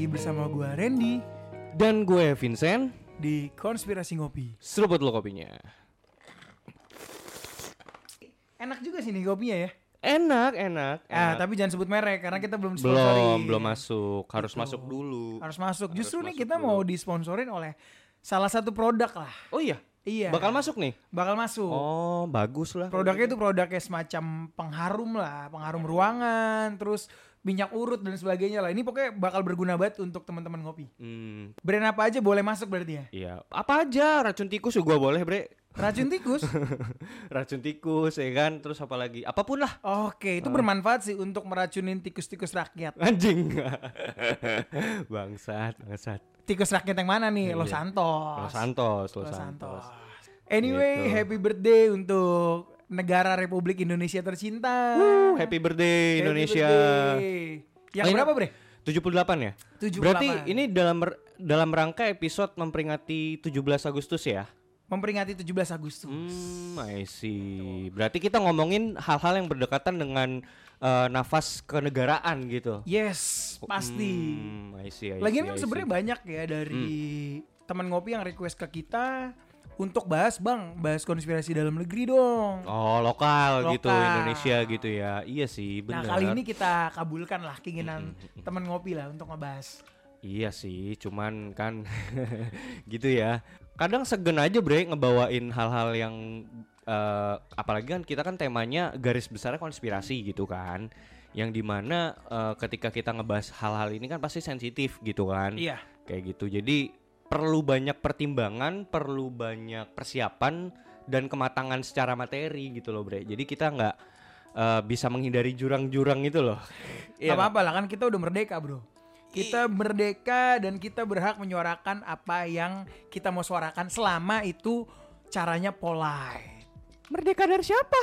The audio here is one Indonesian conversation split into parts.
lagi bersama gue Randy Dan gue Vincent di Konspirasi Ngopi. Seruput lo kopinya Enak juga sih nih kopinya ya. Enak, enak, Ah, enak. tapi jangan sebut merek karena kita belum sponsori. Belum, belum masuk Harus Gitu. masuk dulu Harus masuk. Justru nih masuk kita dulu. mau disponsorin oleh salah satu produk lah. Oh iya? Iya. Bakal masuk nih? Bakal masuk. Oh, bagus lah Produknya itu produknya semacam pengharum lah, pengharum ruangan, terus minyak urut dan sebagainya lah. Ini pokoknya bakal berguna banget untuk teman-teman ngopi. Hmm, Brand apa aja boleh masuk berarti ya? iya Apa aja, racun tikus juga boleh bre Racun tikus. Racun tikus ya kan Terus apa lagi, apa pun lah Oke, itu bermanfaat sih untuk meracunin tikus-tikus rakyat. Anjing Bangsat, bangsat Tikus rakyat yang mana nih? Los Iya. Santos. Los Santos, Los Los Santos Santos. Anyway, Gitu. happy birthday untuk negara Republik Indonesia tercinta. Wuh, Happy birthday Happy Indonesia birthday. Yang Oh, berapa, Bre? 78 ya? 78. Berarti ini dalam dalam rangka episode memperingati 17 Agustus ya? Memperingati 17 Agustus. Hmm, I see. Berarti kita ngomongin hal-hal yang berdekatan dengan eh, nafas kenegaraan gitu. Yes, pasti. Hmm, I see, I Lagian see, kan I sebenarnya banyak ya dari teman ngopi yang request ke kita untuk bahas, Bang, bahas konspirasi dalam negeri dong. Oh, lokal, gitu, Lokal. Indonesia gitu ya. Iya sih, Nah, benar. kali ini kita kabulkan lah keinginan teman ngopi lah untuk ngebahas. Iya sih, cuman kan gitu ya. Kadang segen aja bre ngebawain hal-hal yang eh, apalagi kan kita kan temanya garis besarnya konspirasi gitu kan. Yang di mana eh, ketika kita ngebahas hal-hal ini kan pasti sensitif gitu kan. Iya. Kayak gitu. Jadi perlu banyak pertimbangan, perlu banyak persiapan dan kematangan secara materi gitu loh bre. Jadi kita nggak eh, bisa menghindari jurang-jurang itu loh. Gak Iya nggak? apa-apa lah kan kita udah merdeka bro Kita merdeka dan kita berhak menyuarakan apa yang kita mau suarakan selama itu caranya polite Merdeka dari siapa?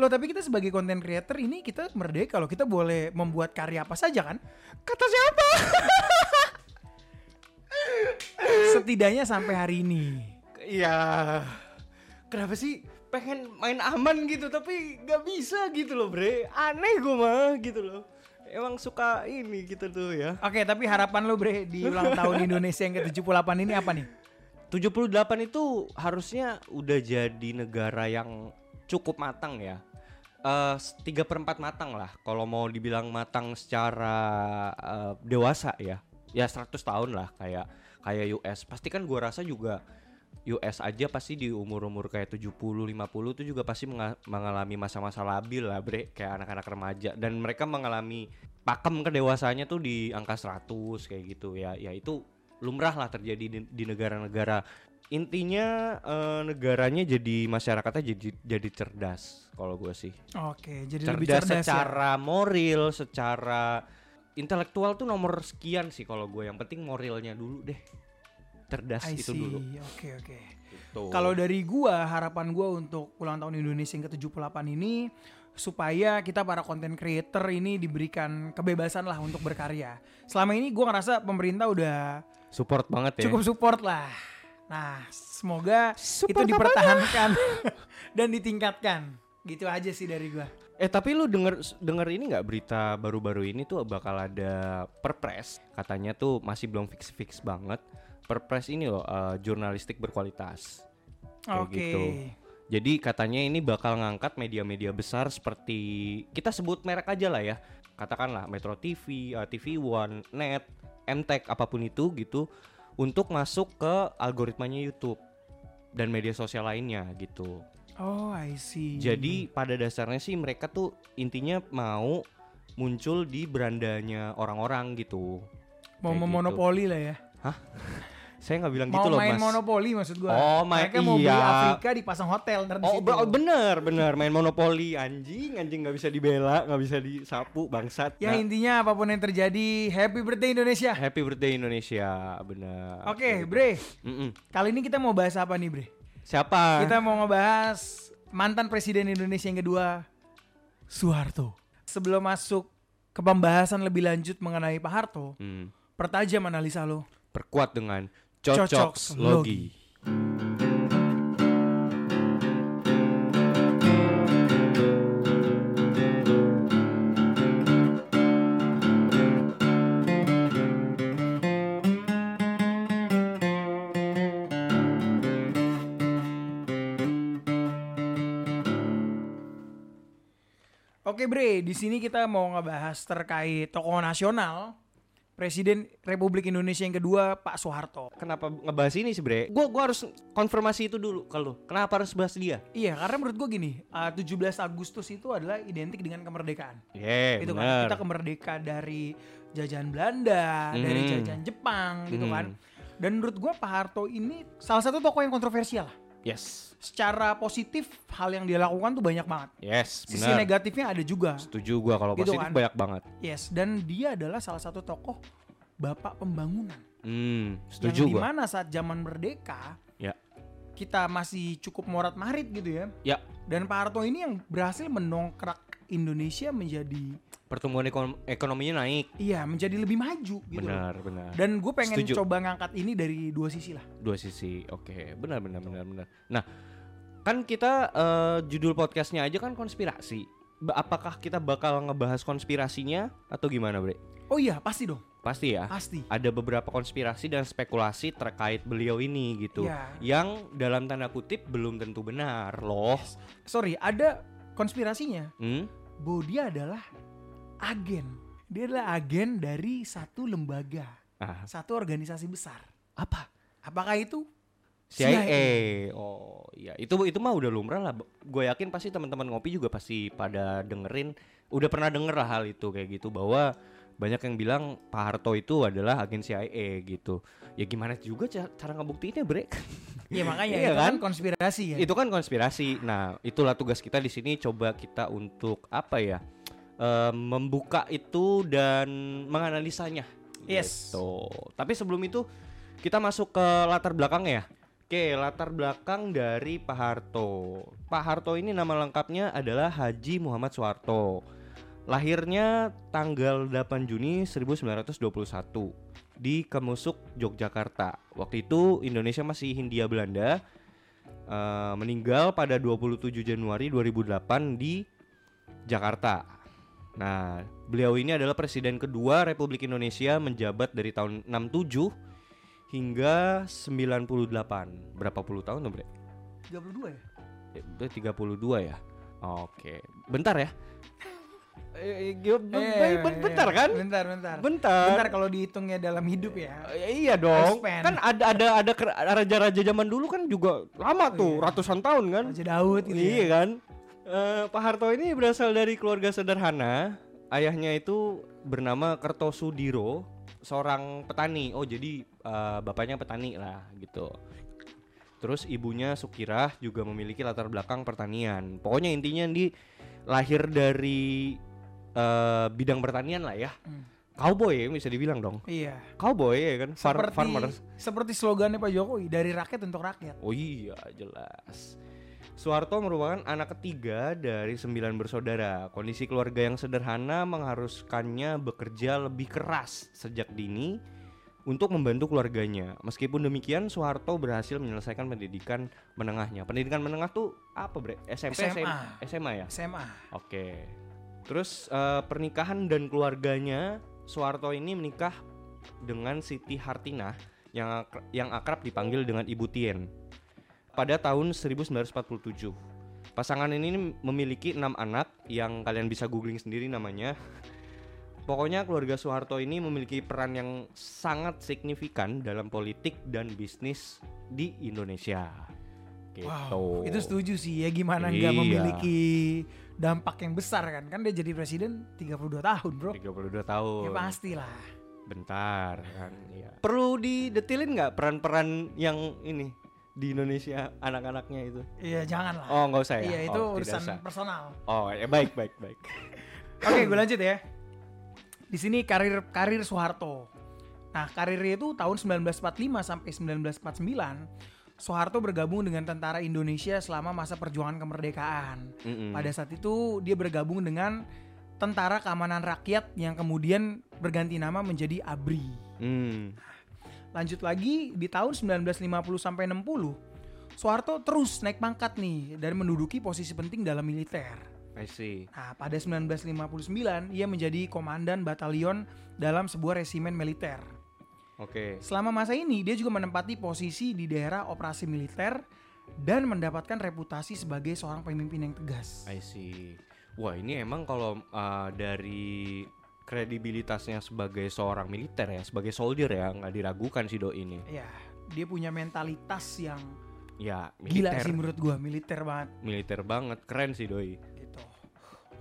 Loh tapi kita sebagai content creator ini kita merdeka loh Kita boleh membuat karya apa saja kan Kata siapa? Setidaknya sampai hari ini Iya. Kenapa sih pengen main aman gitu tapi nggak bisa gitu loh bre. Aneh gue mah gitu loh. Emang suka ini gitu tuh ya. Oke tapi harapan lo bre di ulang tahun Indonesia yang ke-78 ini apa nih? 78 itu harusnya udah jadi negara yang cukup matang ya. Eh tiga per empat matang lah. Kalau mau dibilang matang secara eh, dewasa ya, ya 100 tahun lah kayak kayak US. Pasti kan gua rasa juga US aja pasti di umur-umur kayak 70 50 itu juga pasti menga- mengalami masa-masa labil lah bre. Kayak anak-anak remaja. Dan mereka mengalami pakem kedewasaannya tuh di angka 100 kayak gitu. Ya ya itu lumrah lah terjadi di, negara-negara. Intinya eh, negaranya jadi masyarakatnya jadi jadi cerdas kalau gue sih. Oke jadi cerdas, lebih cerdas ya? secara moral secara intelektual tuh nomor sekian sih kalau gue yang penting moralnya dulu deh cerdas I itu see. dulu Oke oke Gitu. Kalau dari gua harapan gua untuk ulang tahun Indonesia yang ke-78 ini supaya kita para content creator ini diberikan kebebasan lah untuk berkarya. Selama ini gua ngerasa pemerintah udah support banget ya cukup support lah. Nah, semoga Support itu dipertahankan dan ditingkatkan. Gitu aja sih dari gua. Eh tapi lu denger denger ini nggak berita baru-baru ini tuh bakal ada perpres katanya tuh masih belum fix fix banget perpres ini loh eh, jurnalistik berkualitas kayak Oke. gitu. Jadi katanya ini bakal ngangkat media-media besar seperti kita sebut merek aja lah ya katakanlah Metro TV, eh, TV One, Net, MTech apa pun itu gitu untuk masuk ke algoritmanya YouTube dan media sosial lainnya gitu. Oh, I see. Jadi pada dasarnya sih mereka tuh intinya mau muncul di berandanya orang-orang gitu. mau kayak memonopoli lah ya. Saya nggak bilang Mau gitu loh main mas. monopoli maksud gua. Oh, main- Mereka mau beli iya. Afrika dipasang hotel ntar di Oh situ. be- bener bener main monopoli anjing anjing nggak bisa dibela nggak bisa disapu bangsat. Ya Nah, intinya apa pun yang terjadi, happy birthday Indonesia. Happy birthday Indonesia bener. Oke, Kayak Bre. gitu. Mm-mm. Kali ini kita mau bahas apa nih, Bre? Siapa? Kita mau ngebahas mantan presiden Indonesia yang kedua, Soeharto. Sebelum masuk ke pembahasan lebih lanjut mengenai Pak Harto, Hmm, pertajam analisa lo. perkuat dengan Cocok logi. logi. Oke Bre, di sini kita mau ngebahas terkait tokoh nasional Presiden Republik Indonesia yang kedua Pak Soeharto. Kenapa ngebahas ini sih bre? Gue gua harus konfirmasi itu dulu kalau kenapa harus bahas dia? Iya, karena menurut gue gini, uh, 17 Agustus itu adalah identik dengan kemerdekaan. Yeah, itu kan kita kemerdekaan dari jajahan Belanda, dari Hmm. jajahan Jepang gitu Hmm. kan. Dan menurut gue Pak Harto ini salah satu tokoh yang kontroversial lah. Yes, Secara positif hal yang dia lakukan tuh banyak banget. yes, Sisi benar. negatifnya ada juga. Setuju gua kalau Gitu positif kan. banyak banget. Yes, dan dia adalah salah satu tokoh bapak pembangunan. Hmm, yang setuju gua. di mana saat zaman merdeka Ya. kita masih cukup morat marit gitu ya. Ya, Dan Pak Harto ini yang berhasil mendongkrak Indonesia menjadi pertumbuhan ekon- ekonominya naik. iya menjadi lebih maju gitu. loh. Benar, benar. Dan gue pengen Setuju. coba ngangkat ini dari dua sisi lah. Dua sisi. Oke, benar benar benar benar. Nah, kan kita eh, judul podcastnya aja kan konspirasi. Apakah kita bakal ngebahas konspirasinya atau gimana, Bre? Oh iya pasti dong, Pasti ya. pasti. Ada beberapa konspirasi dan spekulasi terkait beliau ini gitu. Iya. Yang dalam tanda kutip belum tentu benar loh. Sorry, ada konspirasinya. Hmm? Bahwa dia adalah agen. Dia adalah agen dari satu lembaga, Ah, satu organisasi besar. apa? Apakah itu CIA. Oh, iya. Itu itu mah udah lumrah lah. Gue yakin pasti teman-teman ngopi juga pasti pada dengerin, udah pernah denger lah hal itu kayak gitu bahwa banyak yang bilang Pak Harto itu adalah agen CIA gitu. Ya gimana juga ca- cara ngebuktiinnya, Bre? Ya makanya Iya itu kan? kan konspirasi ya. itu kan konspirasi. Nah, itulah tugas kita di sini coba kita untuk apa ya? Eh, membuka itu dan menganalisanya. Yes. Gitu. Tapi sebelum itu kita masuk ke latar belakangnya ya. Oke, latar belakang dari Pak Harto. Pak Harto ini nama lengkapnya adalah Haji Muhammad Soeharto. Lahirnya tanggal 8 Juni 1921 di Kemusuk, Yogyakarta. Waktu itu Indonesia masih Hindia Belanda. Eh, meninggal pada 27 Januari 2008 di Jakarta. Nah, beliau ini adalah presiden kedua Republik Indonesia menjabat dari tahun 67 hingga 98. Berapa puluh tahun tuh, Bre? 32 ya? Eh, Udah 32 ya. Oke. Bentar ya. Eh, eh, ben- ben- bentar kan? Bentar, bentar. Bentar. Bentar kalau dihitungnya dalam hidup ya. Eh, iya dong. Lifespan. Kan ada ada ada raja-raja zaman dulu kan juga lama tuh, ratusan tahun kan. Raja Daud gitu Iya ya. kan? Eh, Pak Harto ini berasal dari keluarga sederhana. Ayahnya itu bernama Kertosudiro, seorang petani. Oh, jadi eh, bapaknya petani lah gitu. Terus ibunya Sukirah juga memiliki latar belakang pertanian. Pokoknya intinya di lahir dari eh, bidang pertanian lah ya. Hmm. Cowboy ya bisa dibilang dong. Iya. Cowboy ya kan, Far- Seperti farmers. seperti slogannya Pak Jokowi dari rakyat untuk rakyat. Oh iya jelas. Soeharto merupakan anak ketiga dari sembilan bersaudara. Kondisi keluarga yang sederhana mengharuskannya bekerja lebih keras sejak dini untuk membantu keluarganya. Meskipun demikian, Soeharto berhasil menyelesaikan pendidikan menengahnya. Pendidikan menengah tuh apa, Bre? SMP, SMA. SMA ya? SMA. Oke. Terus eh, pernikahan dan keluarganya Soeharto ini menikah dengan Siti Hartinah yang yang akrab dipanggil dengan Ibu Tien pada tahun 1947. Pasangan ini memiliki enam anak yang kalian bisa googling sendiri namanya. Pokoknya keluarga Soeharto ini memiliki peran yang sangat signifikan dalam politik dan bisnis di Indonesia. Gitu. Wow, itu setuju sih ya gimana nggak Iya. memiliki dampak yang besar kan? Kan dia jadi presiden 32 tahun, Bro. 32 tahun. Ya pastilah. Bentar kan ya. Perlu didetilin nggak peran-peran yang ini di Indonesia anak-anaknya itu? Iya, jangan lah. Oh nggak usah ya? Iya, itu Oh, urusan usah. personal. Oh ya baik baik baik. Oke, gue lanjut ya. Di sini karir karir Soeharto. Nah, karirnya itu tahun 1945 sampai 1949. Soeharto bergabung dengan tentara Indonesia selama masa perjuangan kemerdekaan. Mm-mm. Pada saat itu dia bergabung dengan Tentara Keamanan Rakyat yang kemudian berganti nama menjadi ABRI. Hmm. Lanjut lagi di tahun 1950 sampai 60, Soeharto terus naik pangkat nih dan menduduki posisi penting dalam militer. I see. Nah, pada 1959 ia menjadi komandan batalion dalam sebuah resimen militer. Oke. Selama masa ini dia juga menempati posisi di daerah operasi militer dan mendapatkan reputasi sebagai seorang pemimpin yang tegas. I see. Wah ini emang kalau uh, dari kredibilitasnya sebagai seorang militer ya, sebagai soldier ya nggak diragukan sih do ini. Ya, dia punya mentalitas yang Ya gila militer, sih menurut gua, militer banget militer banget, keren sih doi. gitu.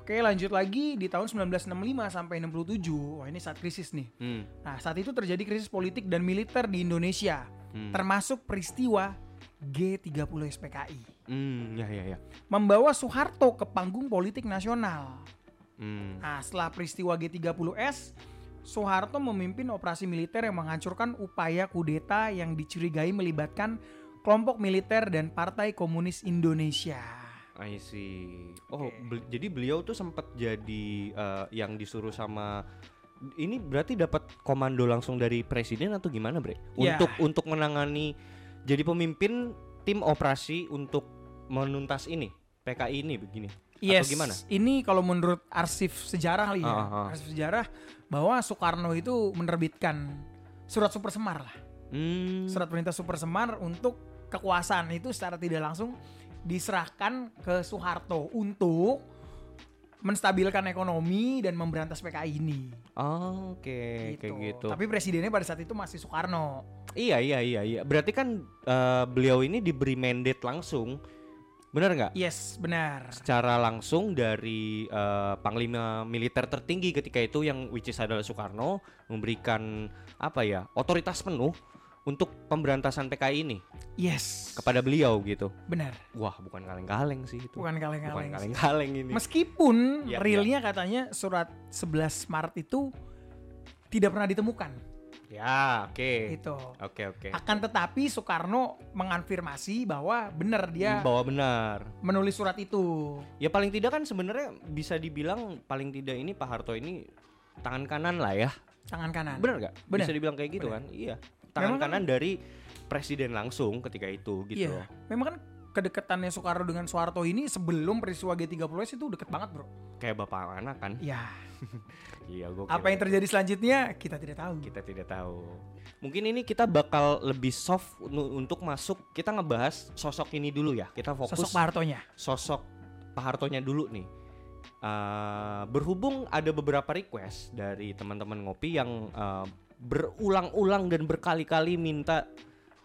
Oke, lanjut lagi di tahun 1965 sampai 67. Wah, ini saat krisis nih. Hmm. Nah, saat itu terjadi krisis politik dan militer di Indonesia, Hmm. termasuk peristiwa G30 SPKI. Hmm, ya ya ya. Membawa Soeharto ke panggung politik nasional. Hmm. Nah, setelah peristiwa G30S, Soeharto memimpin operasi militer yang menghancurkan upaya kudeta yang dicurigai melibatkan kelompok militer dan Partai Komunis Indonesia. I see. Oh, Oke. bel- jadi beliau tuh sempat jadi eh, yang disuruh sama ini berarti dapat komando langsung dari presiden atau gimana, Bre? Ya. Untuk untuk menangani jadi pemimpin tim operasi untuk menuntas ini, PKI ini begini. Yes, gimana? ini kalau menurut arsip sejarah kali ya, Ah, ah. arsip sejarah bahwa Soekarno itu menerbitkan surat Super Semar lah, Hmm. surat perintah Super Semar untuk kekuasaan itu secara tidak langsung diserahkan ke Soeharto untuk menstabilkan ekonomi dan memberantas PKI ini. Oh, Oke, kayak gitu. Tapi presidennya pada saat itu masih Soekarno. Iya, iya, iya, iya. Berarti kan eh, beliau ini diberi mandate langsung. Benar nggak? Yes, benar. secara langsung dari eh, panglima militer tertinggi ketika itu yang which is adalah Soekarno memberikan apa ya otoritas penuh untuk pemberantasan PKI ini Yes, kepada beliau gitu. benar. Wah bukan kaleng-kaleng sih itu. Bukan Bukan kaleng-kaleng. sih. kaleng-kaleng ini. Meskipun Ya, realnya katanya surat 11 Maret itu tidak pernah ditemukan. Ya oke. Itu. Oke oke. Akan tetapi Soekarno mengonfirmasi bahwa benar dia Bahwa benar. menulis surat itu. Ya paling tidak kan sebenarnya bisa dibilang paling tidak ini Pak Harto ini tangan kanan lah ya. Tangan kanan. Benar nggak? Benar. Bisa dibilang kayak gitu Benar. kan? Iya. Tangan Memang kan- kanan dari presiden langsung ketika itu gitu. Iya. Memang kan kedekatannya Soekarno dengan Soeharto ini sebelum peristiwa G30S itu deket banget, Bro. Kayak bapak anak kan? Ya, Iya, gue apa yang terjadi selanjutnya kita tidak tahu. kita tidak tahu. Mungkin ini kita bakal lebih soft untuk masuk. Kita ngebahas sosok ini dulu ya. Kita fokus Sosok Pak Hartonya. sosok Pak Hartonya dulu nih. Eh, berhubung ada beberapa request dari teman-teman ngopi yang eh, berulang-ulang dan berkali-kali minta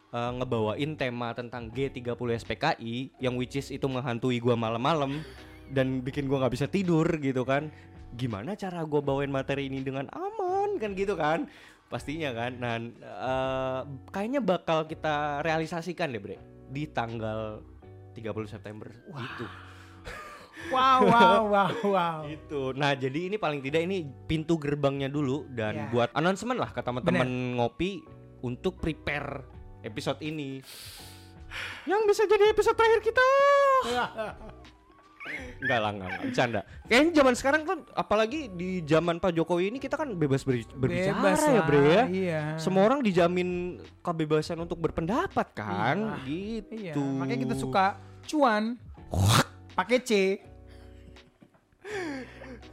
eh, ngebawain tema tentang G30 SPKI yang which is itu menghantui gua malam-malam dan bikin gua nggak bisa tidur gitu kan. Gimana cara gua bawain materi ini dengan aman kan gitu kan? Pastinya kan. Nah, eh, kayaknya bakal kita realisasikan deh, Bre, di tanggal 30 September itu. Wow, wow, wow, wow. Itu. Nah, jadi ini paling tidak ini pintu gerbangnya dulu dan Ya. buat announcement lah ke teman-teman ngopi untuk prepare episode ini. Yang bisa jadi episode terakhir kita. Enggak lah, enggak, enggak, bercanda. Kayaknya zaman sekarang kan apalagi di zaman Pak Jokowi ini kita kan bebas ber- berbicara Bebas ya, lah, Bre ya. Iya. Semua orang dijamin kebebasan untuk berpendapat kan, gitu. Iya, makanya kita suka cuan. Pakai C.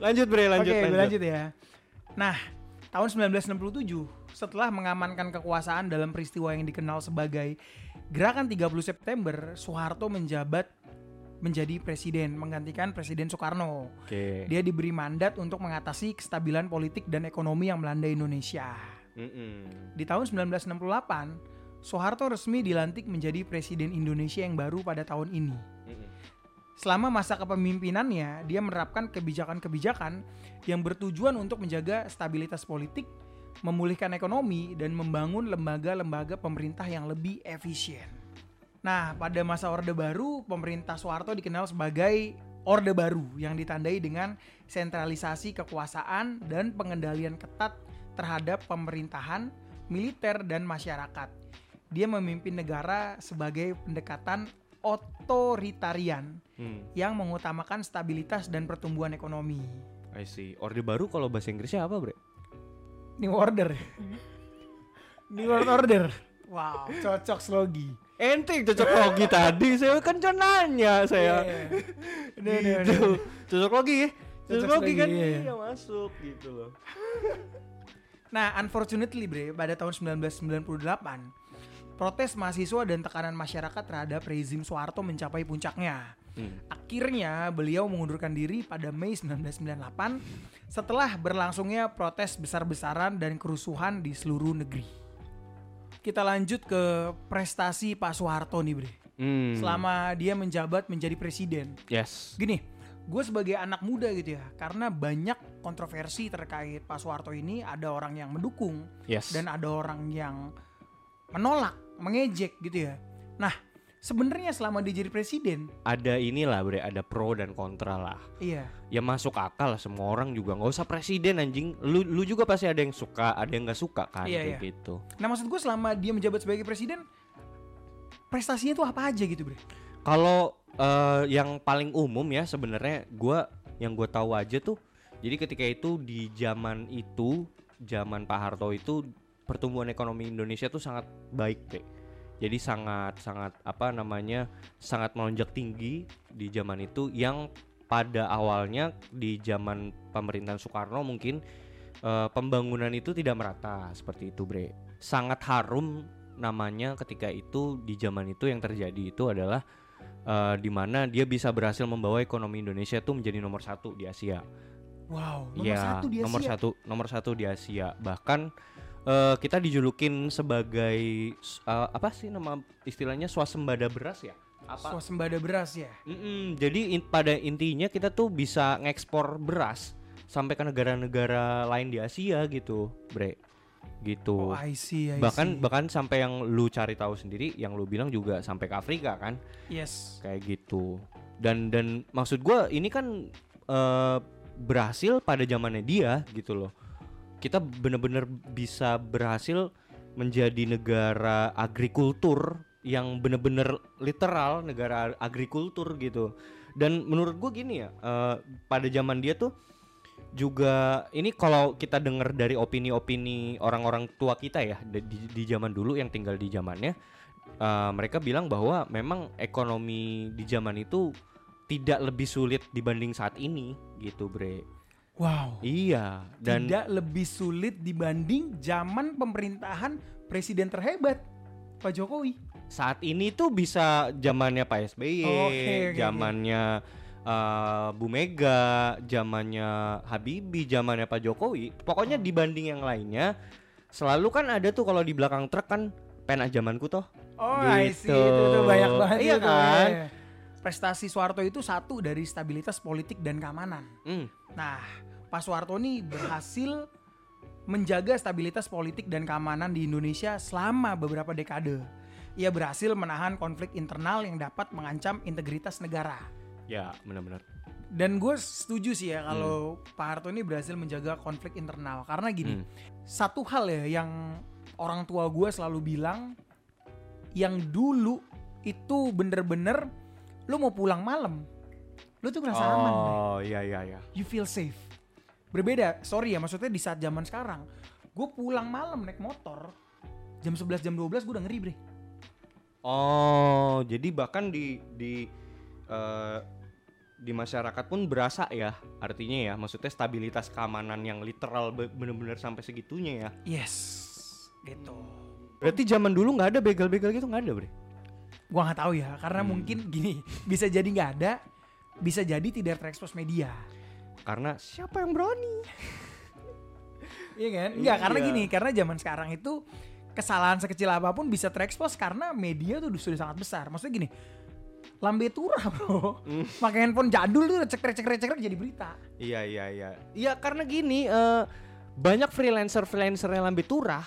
Lanjut Bre, lanjut, Oke, lanjut. lanjut ya. Nah, tahun 1967 setelah mengamankan kekuasaan dalam peristiwa yang dikenal sebagai Gerakan 30 September, Soeharto menjabat menjadi presiden menggantikan Presiden Soekarno. Oke. Dia diberi mandat untuk mengatasi kestabilan politik dan ekonomi yang melanda Indonesia. Mm-mm. Di tahun 1968, Soeharto resmi dilantik menjadi presiden Indonesia yang baru pada tahun ini. Mm-mm. Selama masa kepemimpinannya, dia menerapkan kebijakan-kebijakan yang bertujuan untuk menjaga stabilitas politik, memulihkan ekonomi, dan membangun lembaga-lembaga pemerintah yang lebih efisien. Nah, pada masa Orde Baru, pemerintah Soeharto dikenal sebagai Orde Baru yang ditandai dengan sentralisasi kekuasaan dan pengendalian ketat terhadap pemerintahan, militer, dan masyarakat. Dia memimpin negara sebagai pendekatan otoritarian Hmm. yang mengutamakan stabilitas dan pertumbuhan ekonomi. I see. Orde baru kalau bahasa Inggrisnya apa, Bre? New Order. New World Order. Wow, cocok slogi. Ente cocok logi tadi, saya kan cuma nanya saya. Iya. Udah, udah, Gitu. udah. Cocok logi ya? Cocok Cocok logi kan iya. iya masuk gitu loh. Nah, unfortunately, Bre, pada tahun 1998, protes mahasiswa dan tekanan masyarakat terhadap rezim Soeharto mencapai puncaknya. Hmm. Ak- akhirnya beliau mengundurkan diri pada Mei 1998 setelah berlangsungnya protes besar-besaran dan kerusuhan di seluruh negeri. Kita lanjut ke prestasi Pak Soeharto nih, Bre. Hmm. Selama dia menjabat menjadi presiden. Yes. Gini, gue sebagai anak muda gitu ya, karena banyak kontroversi terkait Pak Soeharto ini, ada orang yang mendukung Yes. dan ada orang yang menolak, mengejek gitu ya. Nah, sebenarnya selama dia jadi presiden, ada inilah bre, ada pro dan kontra lah. iya, Ya masuk akal lah semua orang juga nggak usah presiden anjing. Lu lu juga pasti ada yang suka, ada yang nggak suka kan Iya, kayak iya. gitu. Nah maksud gue selama dia menjabat sebagai presiden Prestasinya tuh apa aja gitu bre Kalau eh, yang paling umum ya sebenarnya gua yang gue tahu aja tuh. Jadi ketika itu di zaman itu, zaman Pak Harto itu pertumbuhan ekonomi Indonesia tuh sangat baik deh. Jadi sangat sangat apa namanya sangat melonjak tinggi di zaman itu yang pada awalnya di zaman pemerintahan Soekarno mungkin eh, pembangunan itu tidak merata seperti itu bre. Sangat harum namanya ketika itu di zaman itu yang terjadi itu adalah eh, di mana dia bisa berhasil membawa ekonomi Indonesia tuh menjadi nomor satu di Asia. Wow nomor Iya, satu dia nomor satu nomor satu di Asia. Bahkan eh, kita dijulukin sebagai eh, apa sih nama istilahnya swasembada beras ya? Apa? Swasembada beras ya Mm-mm, jadi in- pada intinya kita tuh bisa ngekspor beras sampai ke negara-negara lain di Asia gitu, bre. Gitu. Oh I see, I bahkan see. bahkan sampai yang lu cari tahu sendiri, yang lu bilang juga sampai ke Afrika kan? Yes kayak gitu dan dan maksud gua ini kan eh, berhasil pada zamannya dia gitu loh kita bener-bener bisa berhasil menjadi negara agrikultur yang bener-bener literal negara agrikultur gitu. Dan menurut gua gini ya eh, pada zaman dia tuh juga ini kalau kita dengar dari opini-opini orang-orang tua kita ya di, di zaman dulu yang tinggal di zamannya uh, mereka bilang bahwa memang ekonomi di zaman itu tidak lebih sulit dibanding saat ini gitu bre Wow iya dan Tidak lebih sulit dibanding zaman pemerintahan presiden terhebat Pak Jokowi saat ini tuh bisa zamannya Pak SBY Oke, oke, oke. zamannya uh, Bu Mega zamannya Habibie zamannya Pak Jokowi pokoknya dibanding yang lainnya selalu kan ada tuh kalau di belakang truk kan pena zamanku toh Oh I see Gitu. itu, itu banyak banget Iya kan? iya. Prestasi Soeharto itu satu dari stabilitas politik dan keamanan Hmm, Nah, Pak Soeharto ini berhasil menjaga stabilitas politik dan keamanan di Indonesia selama beberapa dekade. Ia berhasil menahan konflik internal yang dapat mengancam integritas negara. ya benar-benar Dan gue setuju sih ya kalau Pak Harto ini berhasil menjaga konflik internal. Karena gini, Hmm. satu hal ya yang orang tua gue selalu bilang, yang dulu itu bener-bener lu mau pulang malam, lu tuh merasa aman. Bre oh iya iya iya you feel safe. Berbeda, sorry ya maksudnya di saat zaman sekarang, gue pulang malam naik motor jam 11 jam 12 gue udah ngeri bre. Oh, jadi bahkan di di eh, di masyarakat pun berasa ya, artinya ya, maksudnya stabilitas keamanan yang literal be- bener-bener sampai segitunya ya. Yes, gitu. Berarti zaman dulu nggak ada begal-begal gitu nggak ada, Bre? Gua nggak tahu ya, karena Hmm. mungkin gini, bisa jadi nggak ada, bisa jadi tidak terekspos media. Karena siapa yang berani? Iya kan? Enggak, karena Iya. gini, karena zaman sekarang itu kesalahan sekecil apa pun bisa terekspos karena media tuh sudah sangat besar. Maksudnya gini, lambe turah bro, Hmm. pakai handphone jadul tuh cekrek cekrek cekrek jadi berita. Iya iya iya. Iya karena gini, eh, banyak freelancer freelancer yang lambe turah.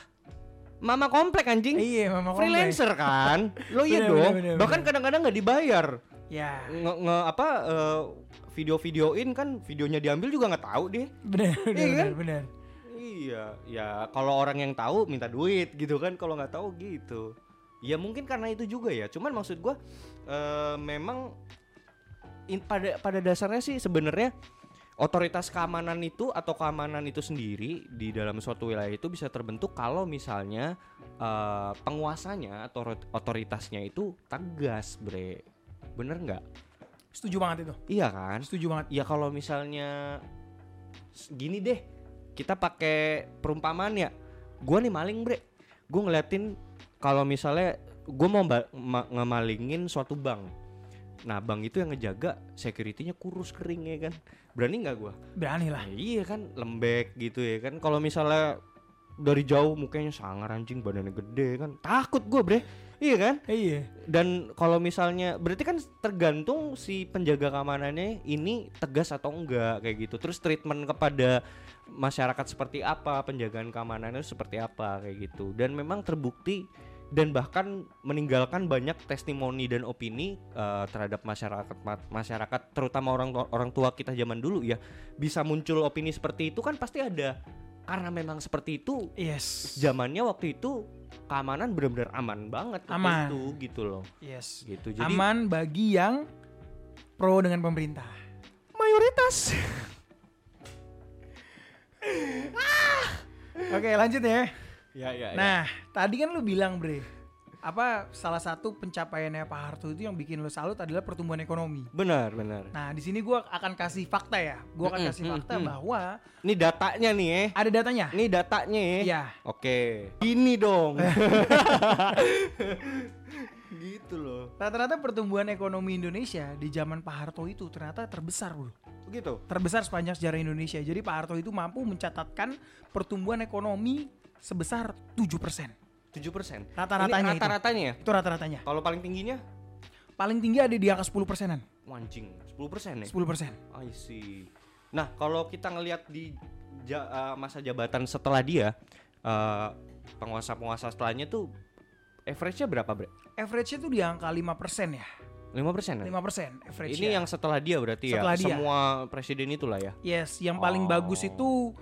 Mama komplek anjing. Iya, mama komplek. freelancer kan? Lo iya Bener, dong. bener, bener, Bahkan kadang-kadang nggak dibayar. Ya, Nge, nge- apa eh, video-videoin kan videonya diambil juga nggak tahu deh. benar, benar, Iya kan? benar. Iya, ya kalau orang yang tahu minta duit gitu kan, kalau nggak tahu gitu. Ya mungkin karena itu juga ya. Cuman maksud gua eh, memang in- pada pada dasarnya sih sebenarnya otoritas keamanan itu atau keamanan itu sendiri di dalam suatu wilayah itu bisa terbentuk kalau misalnya eh, penguasanya atau ot- otoritasnya itu tegas, bre. Bener nggak? Setuju banget itu. Iya kan? Setuju banget. Ya kalau misalnya gini deh, kita pakai perumpamaan ya. Gua nih maling, Bre. Gue ngeliatin kalau misalnya gue mau ngemalingin suatu bank. Nah bank itu yang ngejaga securitynya kurus kering ya kan. Berani nggak gua? Berani lah. Nah, iya kan lembek gitu ya kan. Kalau misalnya dari jauh mukanya sangar anjing badannya gede kan. Takut gua bre. Iya kan? Iya. Dan kalau misalnya berarti kan tergantung si penjaga keamanannya ini tegas atau enggak kayak gitu. Terus treatment kepada masyarakat seperti apa, penjagaan keamanannya seperti apa kayak gitu. Dan memang terbukti dan bahkan meninggalkan banyak testimoni dan opini uh, terhadap masyarakat ma- masyarakat terutama orang tua, orang tua kita zaman dulu ya bisa muncul opini seperti itu kan pasti ada karena memang seperti itu Yes. zamannya waktu itu keamanan benar-benar aman banget Aman. itu gitu loh Yes. gitu jadi Aman bagi yang pro dengan pemerintah. mayoritas Oke, lanjut ya. Ya ya Nah, tadi kan lu bilang, Bre, apa salah satu pencapaiannya Pak Harto itu yang bikin lu salut adalah pertumbuhan ekonomi. benar benar Nah, di sini gua akan kasih fakta ya. Gua akan kasih fakta mm. bahwa ini datanya nih eh ada datanya. ini datanya ya Iya. oke ini dong gitu loh Rata-rata pertumbuhan ekonomi Indonesia di zaman Pak Harto itu ternyata terbesar, Bro. begitu Terbesar sepanjang sejarah Indonesia. Jadi Pak Harto itu mampu mencatatkan pertumbuhan ekonomi sebesar 7%. 7 persen Rata-ratanya itu. rata-ratanya ya Itu rata-ratanya. kalau paling tingginya Paling tinggi ada di angka 10 persenan. Anjing, 10 persen ya? 10 persen. I see. Nah, kalau kita ngelihat di ja- eh, masa jabatan setelah dia, eh, penguasa-penguasa setelahnya tuh average-nya berapa, Bre? Average-nya tuh di angka 5 persen ya. 5 persen ya? 5 persen average Ini yang setelah dia berarti Setelah ya? dia. Semua presiden itulah ya? Yes, yang paling Oh. bagus itu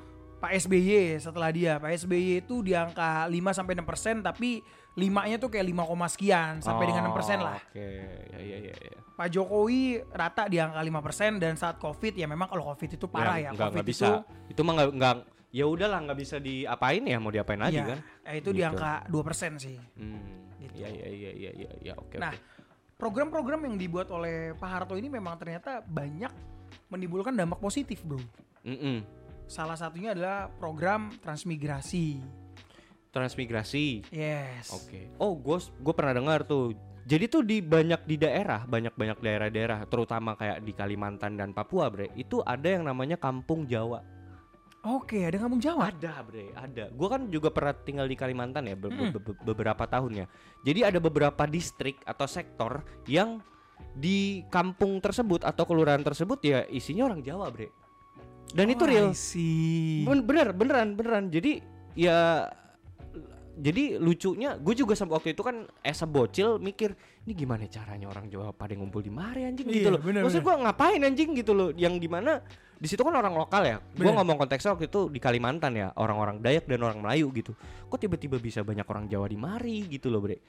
Pak SBY setelah dia. Pak SBY itu di angka 5 sampai 6 persen tapi 5-nya tuh kayak 5, koma sekian sampai dengan 6 persen Oh, lah. Oke, ya, ya, ya, ya. Pak Jokowi rata di angka 5 persen dan saat Covid ya memang kalau Covid itu parah ya. nggak, Covid nggak itu bisa. Itu mah nggak, nggak, ya udahlah nggak bisa diapain ya, mau diapain lagi Iya, kan? eh, itu di Gitu. angka 2 persen sih. Hmm, Gitu. ya, ya, ya, ya, ya, ya, oke, Nah, oke. program-program yang dibuat oleh Pak Harto ini memang ternyata banyak menimbulkan dampak positif, Bro. Mm-mm. Salah satunya adalah program transmigrasi. Transmigrasi. Yes. Oke. Oh, gue gue pernah dengar tuh. Jadi tuh di banyak di daerah, banyak-banyak daerah-daerah, terutama kayak di Kalimantan dan Papua, bre, itu ada yang namanya Kampung Jawa. Oke, ada kampung Jawa. Ada, bre, ada. Gue kan juga pernah tinggal di Kalimantan ya, be- Mm. be- be- beberapa tahun ya. Jadi ada beberapa distrik atau sektor yang di kampung tersebut atau kelurahan tersebut ya isinya orang Jawa, bre. Dan itu Oh, real. I see. Ben- bener beneran beneran. Jadi ya jadi lucunya gue juga sampai waktu itu kan as a bocil mikir ini gimana caranya orang Jawa pada ngumpul di mari anjing? Gitu Iya, loh. bener, maksud gue ngapain anjing? Gitu loh. Yang di mana di situ kan orang lokal ya. Gue ngomong konteksnya waktu itu di Kalimantan ya. Orang-orang Dayak dan orang Melayu gitu. Kok tiba-tiba bisa banyak orang Jawa di mari gitu loh bre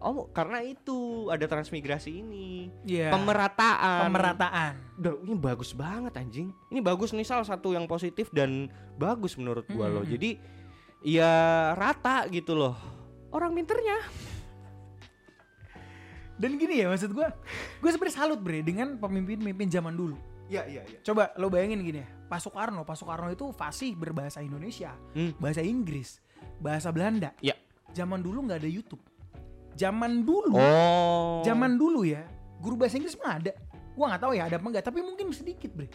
oh karena itu ada transmigrasi ini Iya. pemerataan Pemerataan. Duh, ini bagus banget anjing. Ini bagus nih salah satu yang positif dan bagus menurut gua loh. Hmm. Jadi ya rata gitu loh. Orang pinternya. Dan gini ya maksud gue, gue sebenarnya salut bre dengan pemimpin-pemimpin zaman dulu. Iya iya iya. Coba lo bayangin gini ya, Pak Soekarno, Pak Soekarno itu fasih berbahasa Indonesia, Hmm. bahasa Inggris, bahasa Belanda. Iya. Zaman dulu nggak ada YouTube. Zaman dulu, Oh. zaman dulu ya, guru bahasa Inggris mah ada. Gua nggak tahu ya ada apa enggak, tapi mungkin sedikit bre.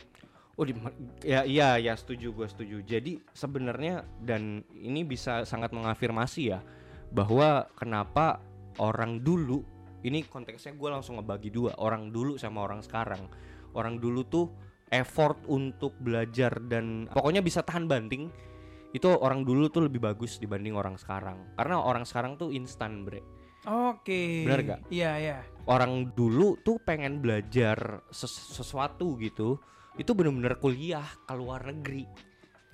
Oh di, ya iya ya setuju gue setuju. Jadi sebenarnya dan ini bisa sangat mengafirmasi ya bahwa kenapa orang dulu ini konteksnya gue langsung ngebagi dua orang dulu sama orang sekarang. Orang dulu tuh effort untuk belajar dan pokoknya bisa tahan banting itu orang dulu tuh lebih bagus dibanding orang sekarang karena orang sekarang tuh instan bre Oke. Bener nggak? Iya iya. orang dulu tuh pengen belajar ses- sesuatu gitu itu bener-bener kuliah ke luar negeri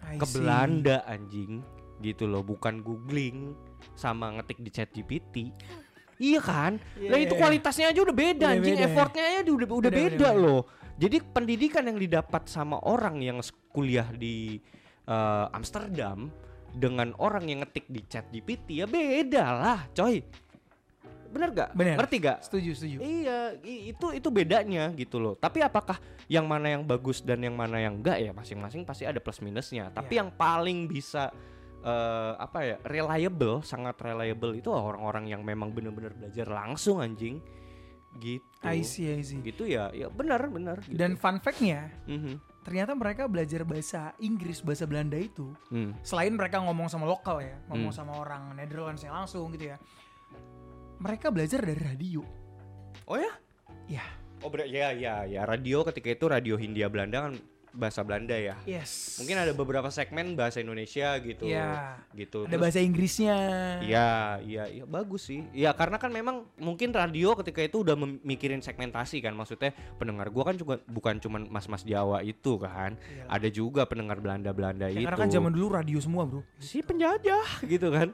I ke see. Belanda anjing gitu loh bukan googling sama ngetik di chat GPT iya kan Iya, lah itu iya, iya. kualitasnya aja udah beda Udah anjing beda ya. effortnya aja udah udah Beda, beda, beda, loh jadi pendidikan yang didapat sama orang yang kuliah di eh, Amsterdam dengan orang yang ngetik di chat GPT ya beda lah coy bener gak Bener. ngerti gak Setuju setuju. Iya, itu itu bedanya gitu loh. Tapi apakah yang mana yang bagus dan yang mana yang enggak ya masing-masing pasti ada plus minusnya. Tapi Iya. yang paling bisa eh, apa ya reliable, sangat reliable itu orang-orang yang memang benar-benar belajar langsung anjing. gitu. I see, I see. Gitu ya, ya benar benar. Gitu. Dan fun fact-nya, Mhm. ternyata mereka belajar bahasa Inggris, bahasa Belanda itu Hmm. selain mereka ngomong sama lokal ya, ngomong Hmm. sama orang Netherlands yang langsung gitu ya. Mereka belajar dari radio. Oh ya? Ya, Oh berarti ya ya ya radio ketika itu radio Hindia Belanda kan bahasa Belanda ya. yes. Mungkin ada beberapa segmen bahasa Indonesia gitu. Iya. Gitu. ada bahasa Inggrisnya. Iya, iya, iya bagus sih. Iya, karena kan memang mungkin radio ketika itu udah memikirin segmentasi kan. Maksudnya pendengar gua kan juga bukan cuman mas-mas Jawa itu kan. Iyalah. Ada juga pendengar Belanda-Belanda Ya, itu. karena kan zaman dulu radio semua, Bro. si penjajah gitu kan.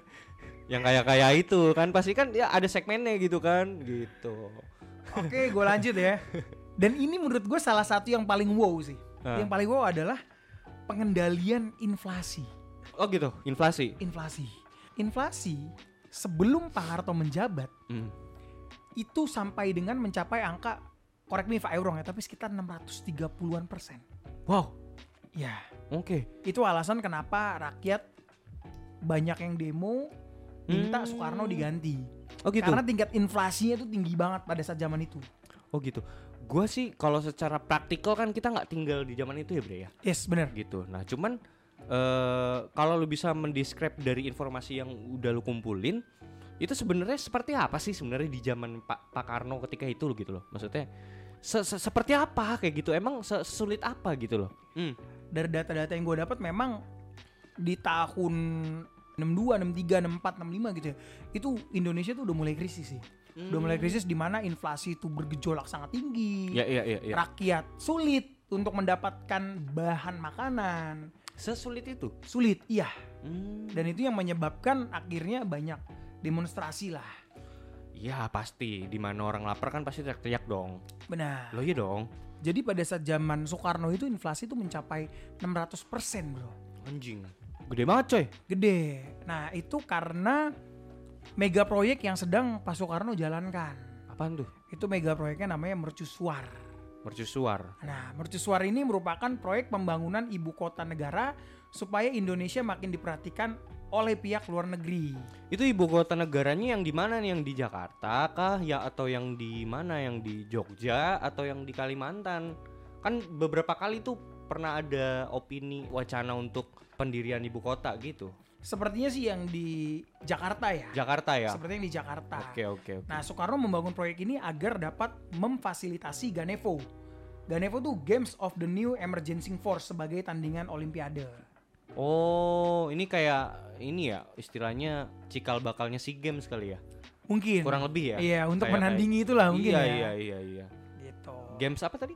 Yang kayak-kayak itu kan pasti kan ya ada segmennya gitu kan gitu. Oke, gue lanjut ya. Dan ini menurut gue salah satu yang paling wow sih. Ah. Yang paling wow adalah pengendalian inflasi. Oh gitu, inflasi. Inflasi. Inflasi sebelum Pak Harto menjabat Hmm. itu sampai dengan mencapai angka correct me if I wrong ya, tapi sekitar 630-an persen. Wow, Ya, oke. itu alasan kenapa rakyat banyak yang demo minta Hmm. Soekarno diganti. Oh gitu. Karena tingkat inflasinya itu tinggi banget pada saat zaman itu. Oh gitu. Gua sih kalau secara praktikal kan kita nggak tinggal di zaman itu ya, Bre ya. Yes, bener. gitu. Nah, cuman eh kalau lu bisa mendescribe dari informasi yang udah lu kumpulin, itu sebenarnya seperti apa sih sebenarnya di zaman Pak Pak Karno ketika itu gitu loh. Maksudnya se- se- seperti apa kayak gitu? Emang sulit apa gitu loh? Hmm. Dari data-data yang gue dapat memang di tahun 62, 63, 64, 65 gitu ya. Itu Indonesia tuh udah mulai krisis sih. Udah mulai krisis di mana inflasi itu bergejolak sangat tinggi. Ya iya iya iya. Rakyat sulit untuk mendapatkan bahan makanan. Sesulit itu. Sulit, iya. Hmm. Dan itu yang menyebabkan akhirnya banyak demonstrasi lah. Ya pasti di mana orang lapar kan pasti teriak-teriak dong. Benar. Lo iya dong. Jadi pada saat zaman Soekarno itu inflasi itu mencapai 600% bro. Anjing. Gede banget coy. Gede. Nah itu karena mega proyek yang sedang Pak Soekarno jalankan. Apaan tuh? Itu mega proyeknya namanya Mercusuar. Mercusuar. Nah Mercusuar ini merupakan proyek pembangunan ibu kota negara supaya Indonesia makin diperhatikan oleh pihak luar negeri. Itu ibu kota negaranya yang di mana nih? Yang di Jakarta kah? Ya atau yang di mana? Yang di Jogja atau yang di Kalimantan? Kan beberapa kali tuh pernah ada opini wacana untuk pendirian ibu kota gitu. Sepertinya sih yang di Jakarta ya. Jakarta ya. Sepertinya yang di Jakarta. Oke oke oke. Nah, Soekarno membangun proyek ini agar dapat memfasilitasi Ganevo. Ganevo tuh Games of the New Emerging Force sebagai tandingan olimpiade. Oh ini kayak ini ya istilahnya cikal bakalnya si games kali ya. Mungkin. Kurang lebih ya. Iya, untuk Kayak- menandingi itulah mungkin iya, ya. Iya iya iya. Gitu. Games apa tadi?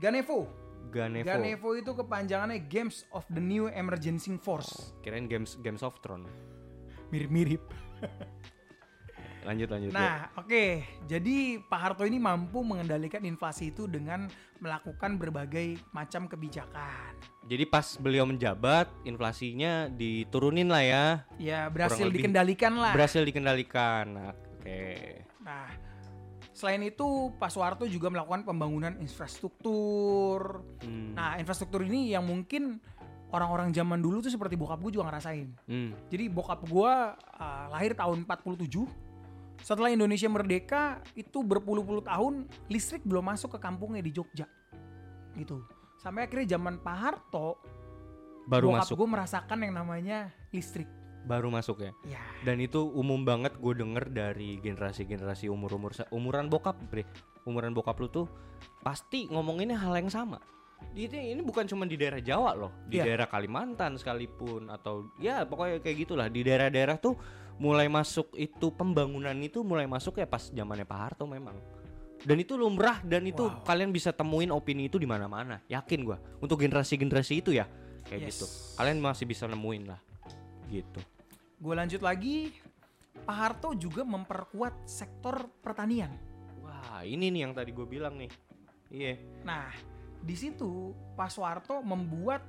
Ganevo. Ganevo. Ganevo itu kepanjangannya Games of the New Emerging Force. Kirain games Games of Thrones. Mirip-mirip. Lanjut lanjut. Nah, oke. Jadi Pak Harto ini mampu mengendalikan inflasi itu dengan melakukan berbagai macam kebijakan. Jadi pas beliau menjabat, inflasinya diturunin lah ya, Ya, berhasil dikendalikan lah. berhasil dikendalikan. Nah, Oke. Nah, selain itu Pak Soeharto juga melakukan pembangunan infrastruktur. Hmm. Nah, infrastruktur ini yang mungkin orang-orang zaman dulu tuh seperti bokap gue juga ngerasain. Hmm. Jadi bokap gue uh, lahir tahun 47. Setelah Indonesia merdeka, itu berpuluh-puluh tahun listrik belum masuk ke kampungnya di Jogja. Gitu. Sampai akhirnya zaman Pak Harto, Baru bokap masuk, gue merasakan yang namanya listrik. Baru masuk ya. Ya, Dan itu umum banget gue denger dari generasi-generasi umur-umur umuran bokap, bre. Umuran bokap lu tuh pasti ngomonginnya hal yang sama. Ini ini bukan cuma di daerah Jawa loh, di Iya. daerah Kalimantan sekalipun atau ya pokoknya kayak gitulah di daerah-daerah tuh mulai masuk itu pembangunan itu mulai masuk ya pas zamannya Pak Harto memang. Dan itu lumrah dan itu Wow. kalian bisa temuin opini itu di mana-mana. Yakin gua. Untuk generasi-generasi itu ya kayak Yes. gitu. Kalian masih bisa nemuin lah. Gitu. Gue lanjut lagi. Pak Harto juga memperkuat sektor pertanian. Wah, ini nih yang tadi gue bilang nih. Iya. Nah, di situ Pak Soeharto membuat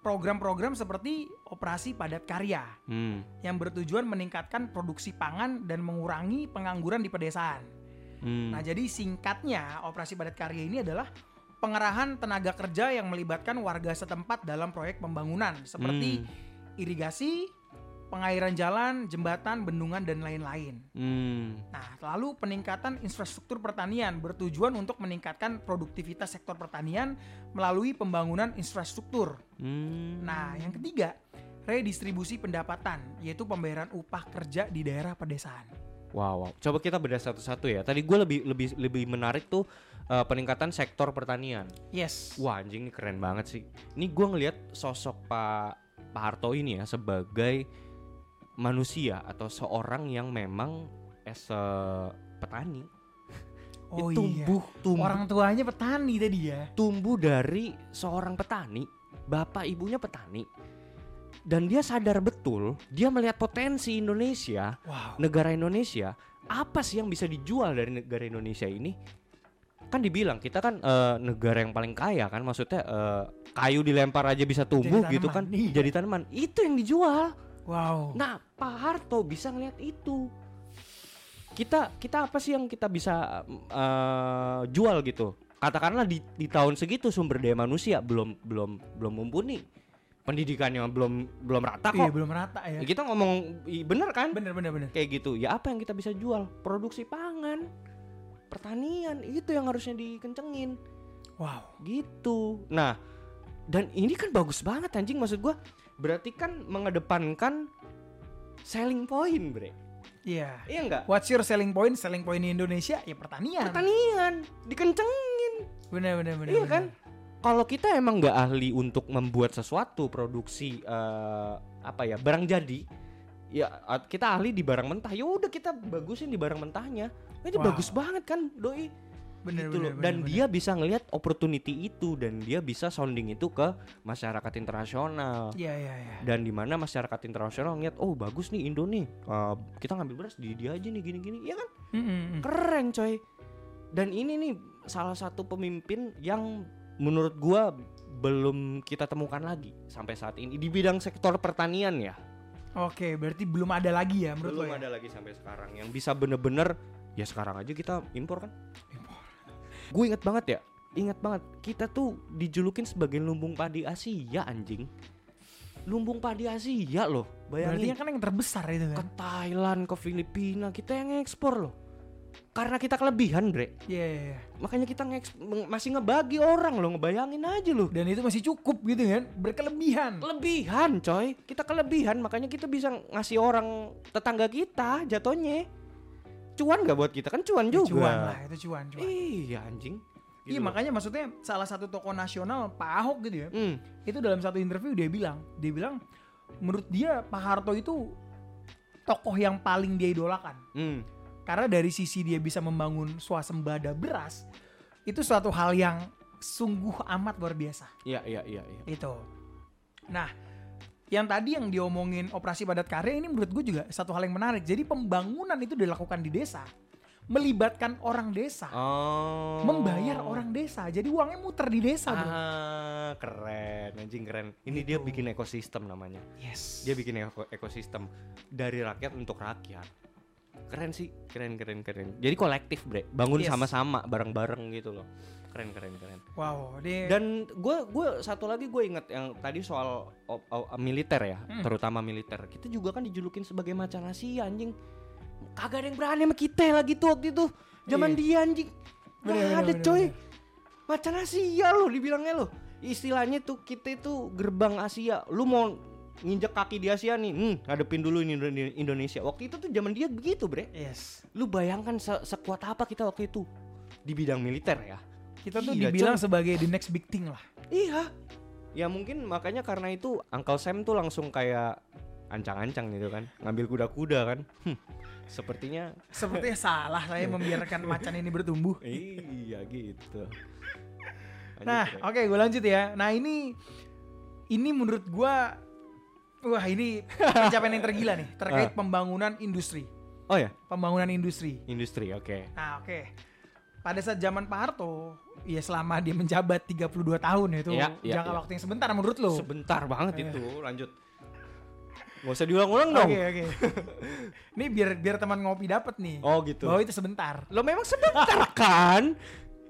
program-program seperti operasi padat karya Hmm. yang bertujuan meningkatkan produksi pangan dan mengurangi pengangguran di pedesaan. Hmm. Nah, jadi singkatnya operasi padat karya ini adalah pengerahan tenaga kerja yang melibatkan warga setempat dalam proyek pembangunan seperti Hmm. irigasi, pengairan jalan, jembatan, bendungan dan lain-lain. Hmm. Nah, lalu peningkatan infrastruktur pertanian bertujuan untuk meningkatkan produktivitas sektor pertanian melalui pembangunan infrastruktur. Hmm. Nah, yang ketiga, redistribusi pendapatan, yaitu pembayaran upah kerja di daerah pedesaan. Wow, wow. Coba kita bedah satu-satu ya. Tadi gue lebih lebih lebih menarik tuh uh, peningkatan sektor pertanian. Yes. Wah anjing ini keren banget sih. Ini gue ngelihat sosok Pak Pak Harto ini ya sebagai manusia atau seorang yang memang as a petani. Oh iya. tumbuh tumbuh Orang tuanya petani tadi ya. tumbuh dari seorang petani, bapak ibunya petani. Dan dia sadar betul, dia melihat potensi Indonesia, Wow. negara Indonesia, apa sih yang bisa dijual dari negara Indonesia ini? Kan dibilang kita kan eh, negara yang paling kaya kan, maksudnya eh, kayu dilempar aja bisa tumbuh Jadi gitu kan, iya. jadi tanaman. Itu yang dijual. Wow. Nah, Pak Harto bisa ngeliat itu. Kita kita apa sih yang kita bisa eh, jual gitu? Katakanlah di, di tahun segitu sumber daya manusia belum belum belum mumpuni. Pendidikannya belum belum rata Iya, kok. belum rata ya. Kita ngomong bener kan? Bener bener bener. Kayak gitu. Ya apa yang kita bisa jual? Produksi pangan. Pertanian itu yang harusnya dikencengin Wow. gitu. Nah, dan ini kan bagus banget anjing maksud gua. Berarti kan mengedepankan selling point, Bre. Iya. Iya enggak? What's your selling point? Selling point di Indonesia ya pertanian. Pertanian dikencengin. Bener bener bener. Iya bener. kan? Kalau kita emang nggak ahli untuk membuat sesuatu produksi eh, apa ya barang jadi, ya kita ahli di barang mentah. Ya udah kita bagusin di barang mentahnya. Ini Wow. bagus banget kan, doi. Bener gitu bener. loh. dan bener, dia bisa ngelihat opportunity itu dan dia bisa sounding itu ke masyarakat internasional. bener. Iya iya iya. Dan di mana masyarakat internasional ngeliat, oh bagus nih Indo nih, Eh, kita ngambil beras di dia aja nih gini-gini, ya kan? Mm, mm, mm. Keren coy. Dan ini nih salah satu pemimpin yang menurut gua belum kita temukan lagi sampai saat ini di bidang sektor pertanian ya. Oke, berarti belum ada lagi ya menurut belum lo ya? ada lagi sampai sekarang yang bisa bener-bener ya sekarang aja kita impor kan. Gue inget banget ya, inget banget kita tuh dijulukin sebagai lumbung padi Asia anjing. Lumbung padi Asia loh, Berarti bayangin kan yang terbesar itu ke kan? Thailand, ke Filipina kita yang ekspor loh. Karena kita kelebihan, Bre. Iya iya iya. Makanya kita meng- masih ngebagi orang loh, ngebayangin aja loh. Dan itu masih cukup gitu kan? Berkelebihan. Kelebihan, coy. Kita kelebihan, makanya kita bisa ngasih orang tetangga kita jatuhnya. Cuan gak buat kita kan cuan juga. Cuan lah, itu cuan, cuan. Iya anjing. Gitu iya loh. makanya maksudnya salah satu tokoh nasional Pak Ahok gitu ya. Hmm. Itu dalam satu interview dia bilang, dia bilang menurut dia Pak Harto itu tokoh yang paling dia idolakan. Hmm. Karena dari sisi dia bisa membangun swasembada beras, itu suatu hal yang sungguh amat luar biasa. Iya iya iya. iya. Itu. Nah, yang tadi yang diomongin operasi padat karya ini menurut gue juga satu hal yang menarik. Jadi pembangunan itu dilakukan di desa, melibatkan orang desa, Oh. membayar orang desa. Jadi uangnya muter di desa, bro. Ah, keren, anjing keren. Ini dia bikin ekosistem namanya. Yes. Dia bikin eko- ekosistem dari rakyat untuk rakyat. Keren sih, keren keren keren. Jadi kolektif, Bre. Bangun Yes. sama-sama, bareng-bareng gitu loh. Keren keren keren. Wow, dia Dan gue gue satu lagi gue inget yang tadi soal o- o- militer ya, Hmm. terutama militer. Kita juga kan dijulukin sebagai macan Asia anjing. Kagak ada yang berani sama kita lagi tuh waktu itu. Zaman Iya. dia anjing. Gak Bener, ada bener, coy. bener. Macan Asia loh dibilangnya loh. Istilahnya tuh kita itu gerbang Asia. Lu mau nginjek kaki di Asia nih, hmm, ngadepin dulu ini Indo- Indonesia. Waktu itu tuh zaman dia begitu, Bre. yes. Lu bayangkan se- sekuat apa kita waktu itu di bidang militer ya. Kita tuh Gila, dibilang coy. sebagai the next big thing lah. Iya. Ya mungkin makanya karena itu Uncle Sam tuh langsung kayak ancang-ancang gitu kan, ngambil kuda-kuda kan. Hmm, sepertinya Sepertinya salah saya membiarkan macan ini bertumbuh. iya gitu. Lanjut, Nah, oke gue lanjut ya. Nah ini ini menurut gua wah ini pencapaian yang tergila nih terkait Ah. pembangunan industri. oh ya, Pembangunan industri. industri, oke. Nah, oke. Pada saat zaman Pak Harto, ya selama dia menjabat 32 tahun ya, itu Iya, iya, jangka iya. waktu yang sebentar menurut lo. Sebentar banget Iya. itu, lanjut. Gak usah diulang-ulang dong. Oke, oke. Ini biar biar teman ngopi dapat nih. Oh gitu. Bahwa itu sebentar. Lo memang sebentar kan?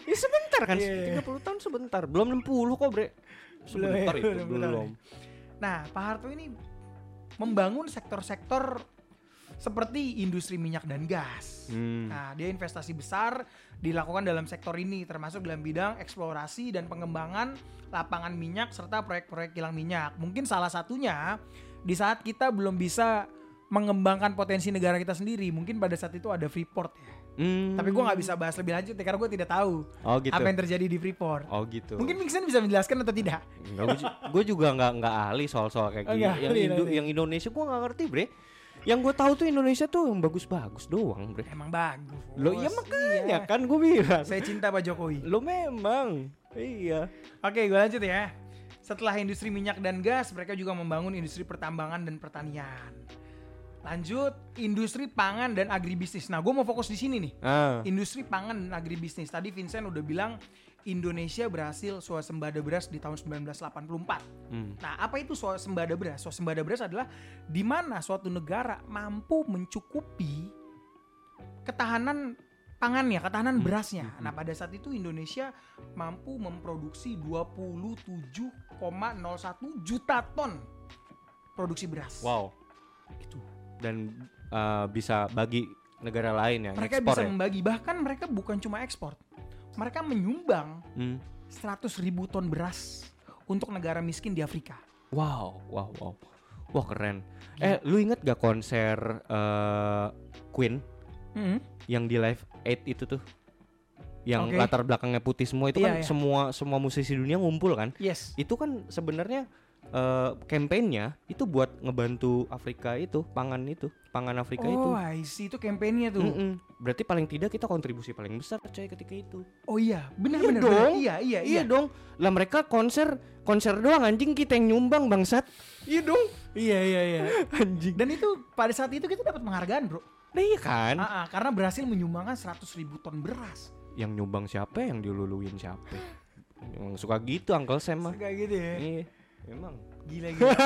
Ya sebentar kan, Iya, iya. 30 tahun sebentar. Belum 60 kok, Bre. Sebentar Belum, itu, belum. belum. Nah, Pak Harto ini membangun sektor-sektor seperti industri minyak dan gas. Hmm. Nah, dia investasi besar dilakukan dalam sektor ini termasuk dalam bidang eksplorasi dan pengembangan lapangan minyak serta proyek-proyek kilang minyak. Mungkin salah satunya di saat kita belum bisa mengembangkan potensi negara kita sendiri, mungkin pada saat itu ada Freeport ya. Hmm. Tapi gua nggak bisa bahas lebih lanjut ya, karena gue tidak tahu Oh gitu. apa yang terjadi di Freeport. Oh gitu. Mungkin Mixen bisa menjelaskan atau tidak? gue juga nggak nggak ahli soal-soal kayak Oh, gini. nggak Yang, ahli, Indo- ahli. yang Indonesia gue nggak ngerti bre. Yang gue tahu tuh Indonesia tuh yang bagus-bagus doang bre. Emang bagus. Lo iya Bos. makanya Iya. kan gue bilang. Saya cinta Pak Jokowi. Lo memang. Iya. Oke, gue lanjut ya. Setelah industri minyak dan gas, mereka juga membangun industri pertambangan dan pertanian. Lanjut, industri pangan dan agribisnis. Nah, gue mau fokus di sini nih. Ah. Industri pangan dan agribisnis. Tadi Vincent udah bilang Indonesia berhasil swasembada beras di tahun 1984. Hmm. Nah, apa itu swasembada beras? Swasembada beras adalah di mana suatu negara mampu mencukupi ketahanan pangannya, ketahanan Hmm. berasnya. Nah, pada saat itu Indonesia mampu memproduksi 27,01 juta ton produksi beras. Wow. Itu. Dan uh, bisa bagi negara lain yang Mereka bisa ya. membagi, bahkan mereka bukan cuma ekspor. Mereka menyumbang Hmm. 100 ribu ton beras untuk negara miskin di Afrika. Wow, wow, wow. Wah keren. Eh, lu inget gak konser eh, Queen Hmm. yang di Live 8 itu tuh? Yang Oke. latar belakangnya putih semua itu Iya, kan iya. semua semua musisi dunia ngumpul kan? Yes. Itu kan sebenarnya eh kampanyenya itu buat ngebantu Afrika itu, pangan itu, pangan Afrika itu. Oh, I see. Itu kampanyenya tuh. Mm-mm. Berarti paling tidak kita kontribusi paling besar coy ketika itu. Oh iya, benar Iya benar. dong. benar. Iya, iya, iya. Iya dong. Lah mereka konser konser doang anjing kita yang nyumbang bangsat. Iya dong. Iya, iya, iya. Anjing. Dan itu pada saat itu kita dapat penghargaan, Bro. Nah, iya kan? Ah, ah, karena berhasil menyumbangkan 100 ribu ton beras. Yang nyumbang siapa, yang diluluin siapa? Yang suka gitu Uncle Sam mah. Kayak gitu ya. Iya. Emang. Gila gila.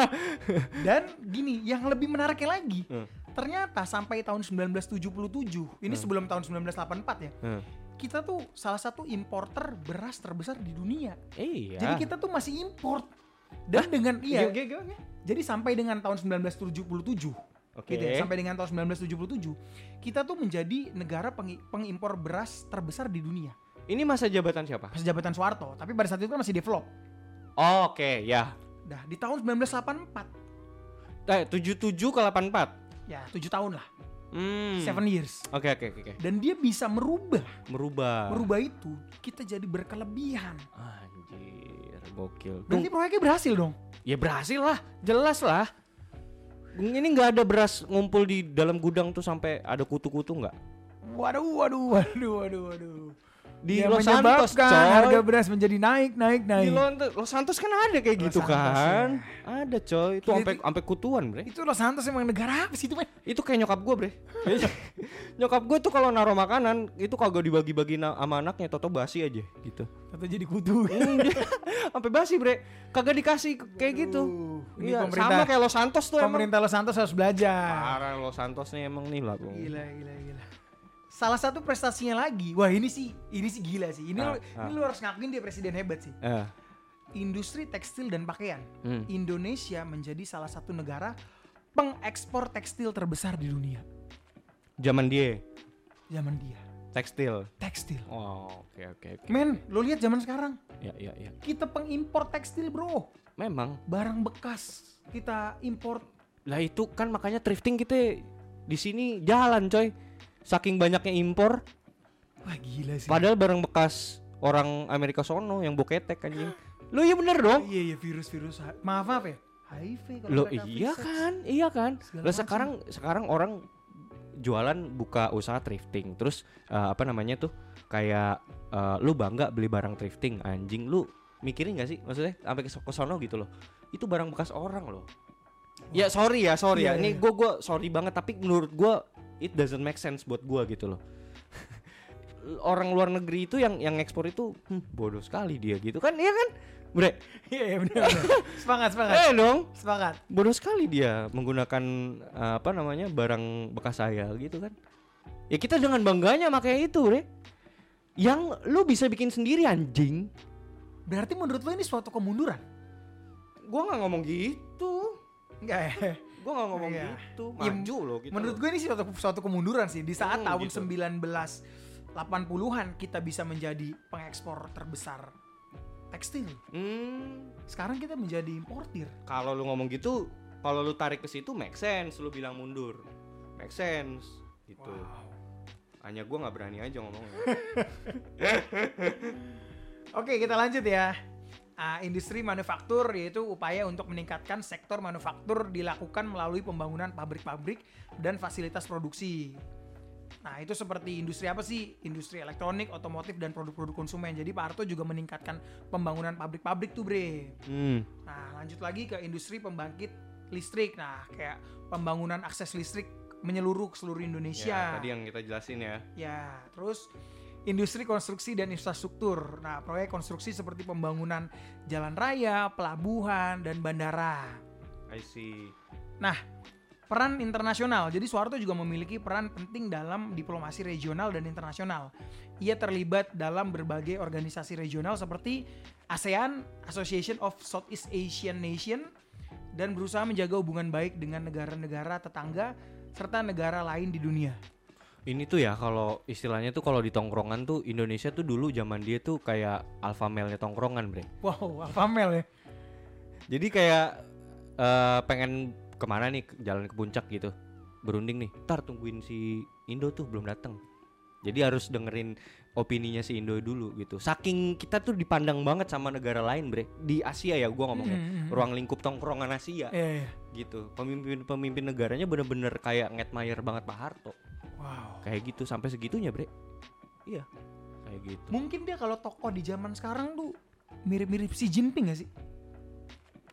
Dan gini, yang lebih menariknya lagi, Hmm. ternyata sampai tahun 1977, ini Hmm. sebelum tahun 1984 ya. Hmm. Kita tuh salah satu importer beras terbesar di dunia. Iya. Jadi kita tuh masih import. Dan dengan iya. Oke, oke, oke. Jadi sampai dengan tahun 1977 Oke. gitu ya, sampai dengan tahun 1977 kita tuh menjadi negara pengi- pengimpor beras terbesar di dunia. Ini masa jabatan siapa? Pas jabatan Soeharto, tapi pada saat itu kan masih develop. Oh, Oke, ya. Dah di tahun 1984, Eh, 77 ke 84. ya 7 tahun lah, Hmm. seven years. Oke, oke, oke, oke. Dan dia bisa merubah, Merubah. merubah itu kita jadi berkelebihan. Anjir, gokil. Berarti proyeknya berhasil dong. Ya berhasil lah, jelas lah. Ini nggak ada beras ngumpul di dalam gudang tuh sampai ada kutu-kutu nggak? Waduh, waduh, waduh, waduh, waduh. Di Yang Los Santos, coy. harga beras menjadi naik, naik, Di naik. Los, Los Santos kan ada kayak Los gitu Santos, kan? Ada coy, itu sampai sampai kutuan, Bre. Itu Los Santos emang negara apa sih itu, men? Itu kayak nyokap gue, Bre. nyokap gue tuh kalau naruh makanan itu kagak dibagi-bagi sama anaknya, toto basi aja gitu. Atau jadi kutu. Dia- sampai basi, Bre. Kagak dikasih kayak gitu. Ini Iya, sama kayak Los Santos tuh emang. pemerintah Los Santos harus belajar. Parah Los Santos nih emang nih lah. Gila, gila, gila. Salah satu prestasinya lagi, wah ini sih, ini sih gila sih. Ini, Ah, lu, ah. ini lu harus ngakuin dia presiden hebat sih. Eh, Industri tekstil dan pakaian. hmm. Indonesia menjadi salah satu negara pengekspor tekstil terbesar di dunia. Zaman dia Zaman dia. tekstil. Tekstil. Oh, oke oke oke. Men, lo lihat zaman sekarang. Ya ya ya. Kita pengimpor tekstil, bro. Memang. Barang bekas kita import. Lah itu kan makanya thrifting kita di sini jalan, coy. Saking banyaknya impor, Wah gila sih. padahal barang bekas orang Amerika sono yang boketek anjing. Lu iya bener dong. Iya, iya virus-virus. Maaf, maaf ya. HIV kalau Lo iya sex. kan, iya kan. Lah macam. sekarang sekarang orang jualan buka usaha thrifting. Terus eh, apa namanya tuh? Kayak eh, lu bangga beli barang thrifting anjing lu mikirin gak sih maksudnya sampai ke ke sono gitu loh. Itu barang bekas orang loh. Ya sorry ya, sorry Iya, ya. Ini iya. gue sorry banget tapi menurut gua it doesn't make sense buat gua gitu loh. Orang luar negeri itu yang yang ekspor itu hmm, bodoh sekali dia gitu kan, iya kan? Bre, Iya, iya benar. semangat, semangat. eh dong, Semangat. bodoh sekali dia menggunakan uh, apa namanya barang bekas saya gitu kan ya kita dengan bangganya pakai itu deh yang lu bisa bikin sendiri anjing Berarti menurut lo ini suatu kemunduran? gua nggak ngomong gitu Enggak ya. Gue gak ngomong Iya. gitu. Ya, Maju loh kita. Menurut gue ini suatu suatu kemunduran sih. Di saat Hmm, tahun gitu. 1980-an kita bisa menjadi pengekspor terbesar tekstil. Hmm, Sekarang kita menjadi importir. kalau lu ngomong gitu, kalau lu tarik ke situ make sense, lu bilang mundur. Make sense gitu. Hanya gua nggak berani aja ngomongnya. Oke, kita lanjut ya. Ah, industri manufaktur yaitu upaya untuk meningkatkan sektor manufaktur dilakukan melalui pembangunan pabrik-pabrik dan fasilitas produksi. Nah, itu seperti industri apa sih? Industri elektronik, otomotif, dan produk-produk konsumen. Jadi Pak Harto juga meningkatkan pembangunan pabrik-pabrik tuh, Bre. hmm. Nah, lanjut lagi ke industri pembangkit listrik. Nah, kayak pembangunan akses listrik menyeluruh ke seluruh Indonesia. Ya, tadi yang kita jelasin ya. Ya, terus industri konstruksi dan infrastruktur. Nah, proyek konstruksi seperti pembangunan jalan raya, pelabuhan, dan bandara. I see. Nah, peran internasional. Jadi Soeharto juga memiliki peran penting dalam diplomasi regional dan internasional. Ia terlibat dalam berbagai organisasi regional seperti ASEAN, Association of Southeast Asian Nation, dan berusaha menjaga hubungan baik dengan negara-negara tetangga serta negara lain di dunia. Ini tuh ya kalau istilahnya tuh kalau di tongkrongan tuh Indonesia tuh dulu zaman dia tuh kayak alpha male-nya tongkrongan, Bre. Wow, Alfamel ya. Jadi kayak eh, pengen ke mana nih jalan ke puncak gitu. Berunding nih. Ntar tungguin si Indo tuh belum datang. Jadi harus dengerin opininya si Indo dulu gitu. Saking kita tuh dipandang banget sama negara lain, Bre. Di Asia ya gua ngomongnya. Hmm, Ruang lingkup tongkrongan Asia Iya, iya. gitu. Pemimpin-pemimpin negaranya bener-bener kayak ngadmire banget Pak Harto. Wow. Kayak gitu sampai segitunya, Bre. Iya. Kayak gitu. Mungkin dia kalau tokoh di zaman sekarang tuh mirip-mirip Xi Jinping gak sih?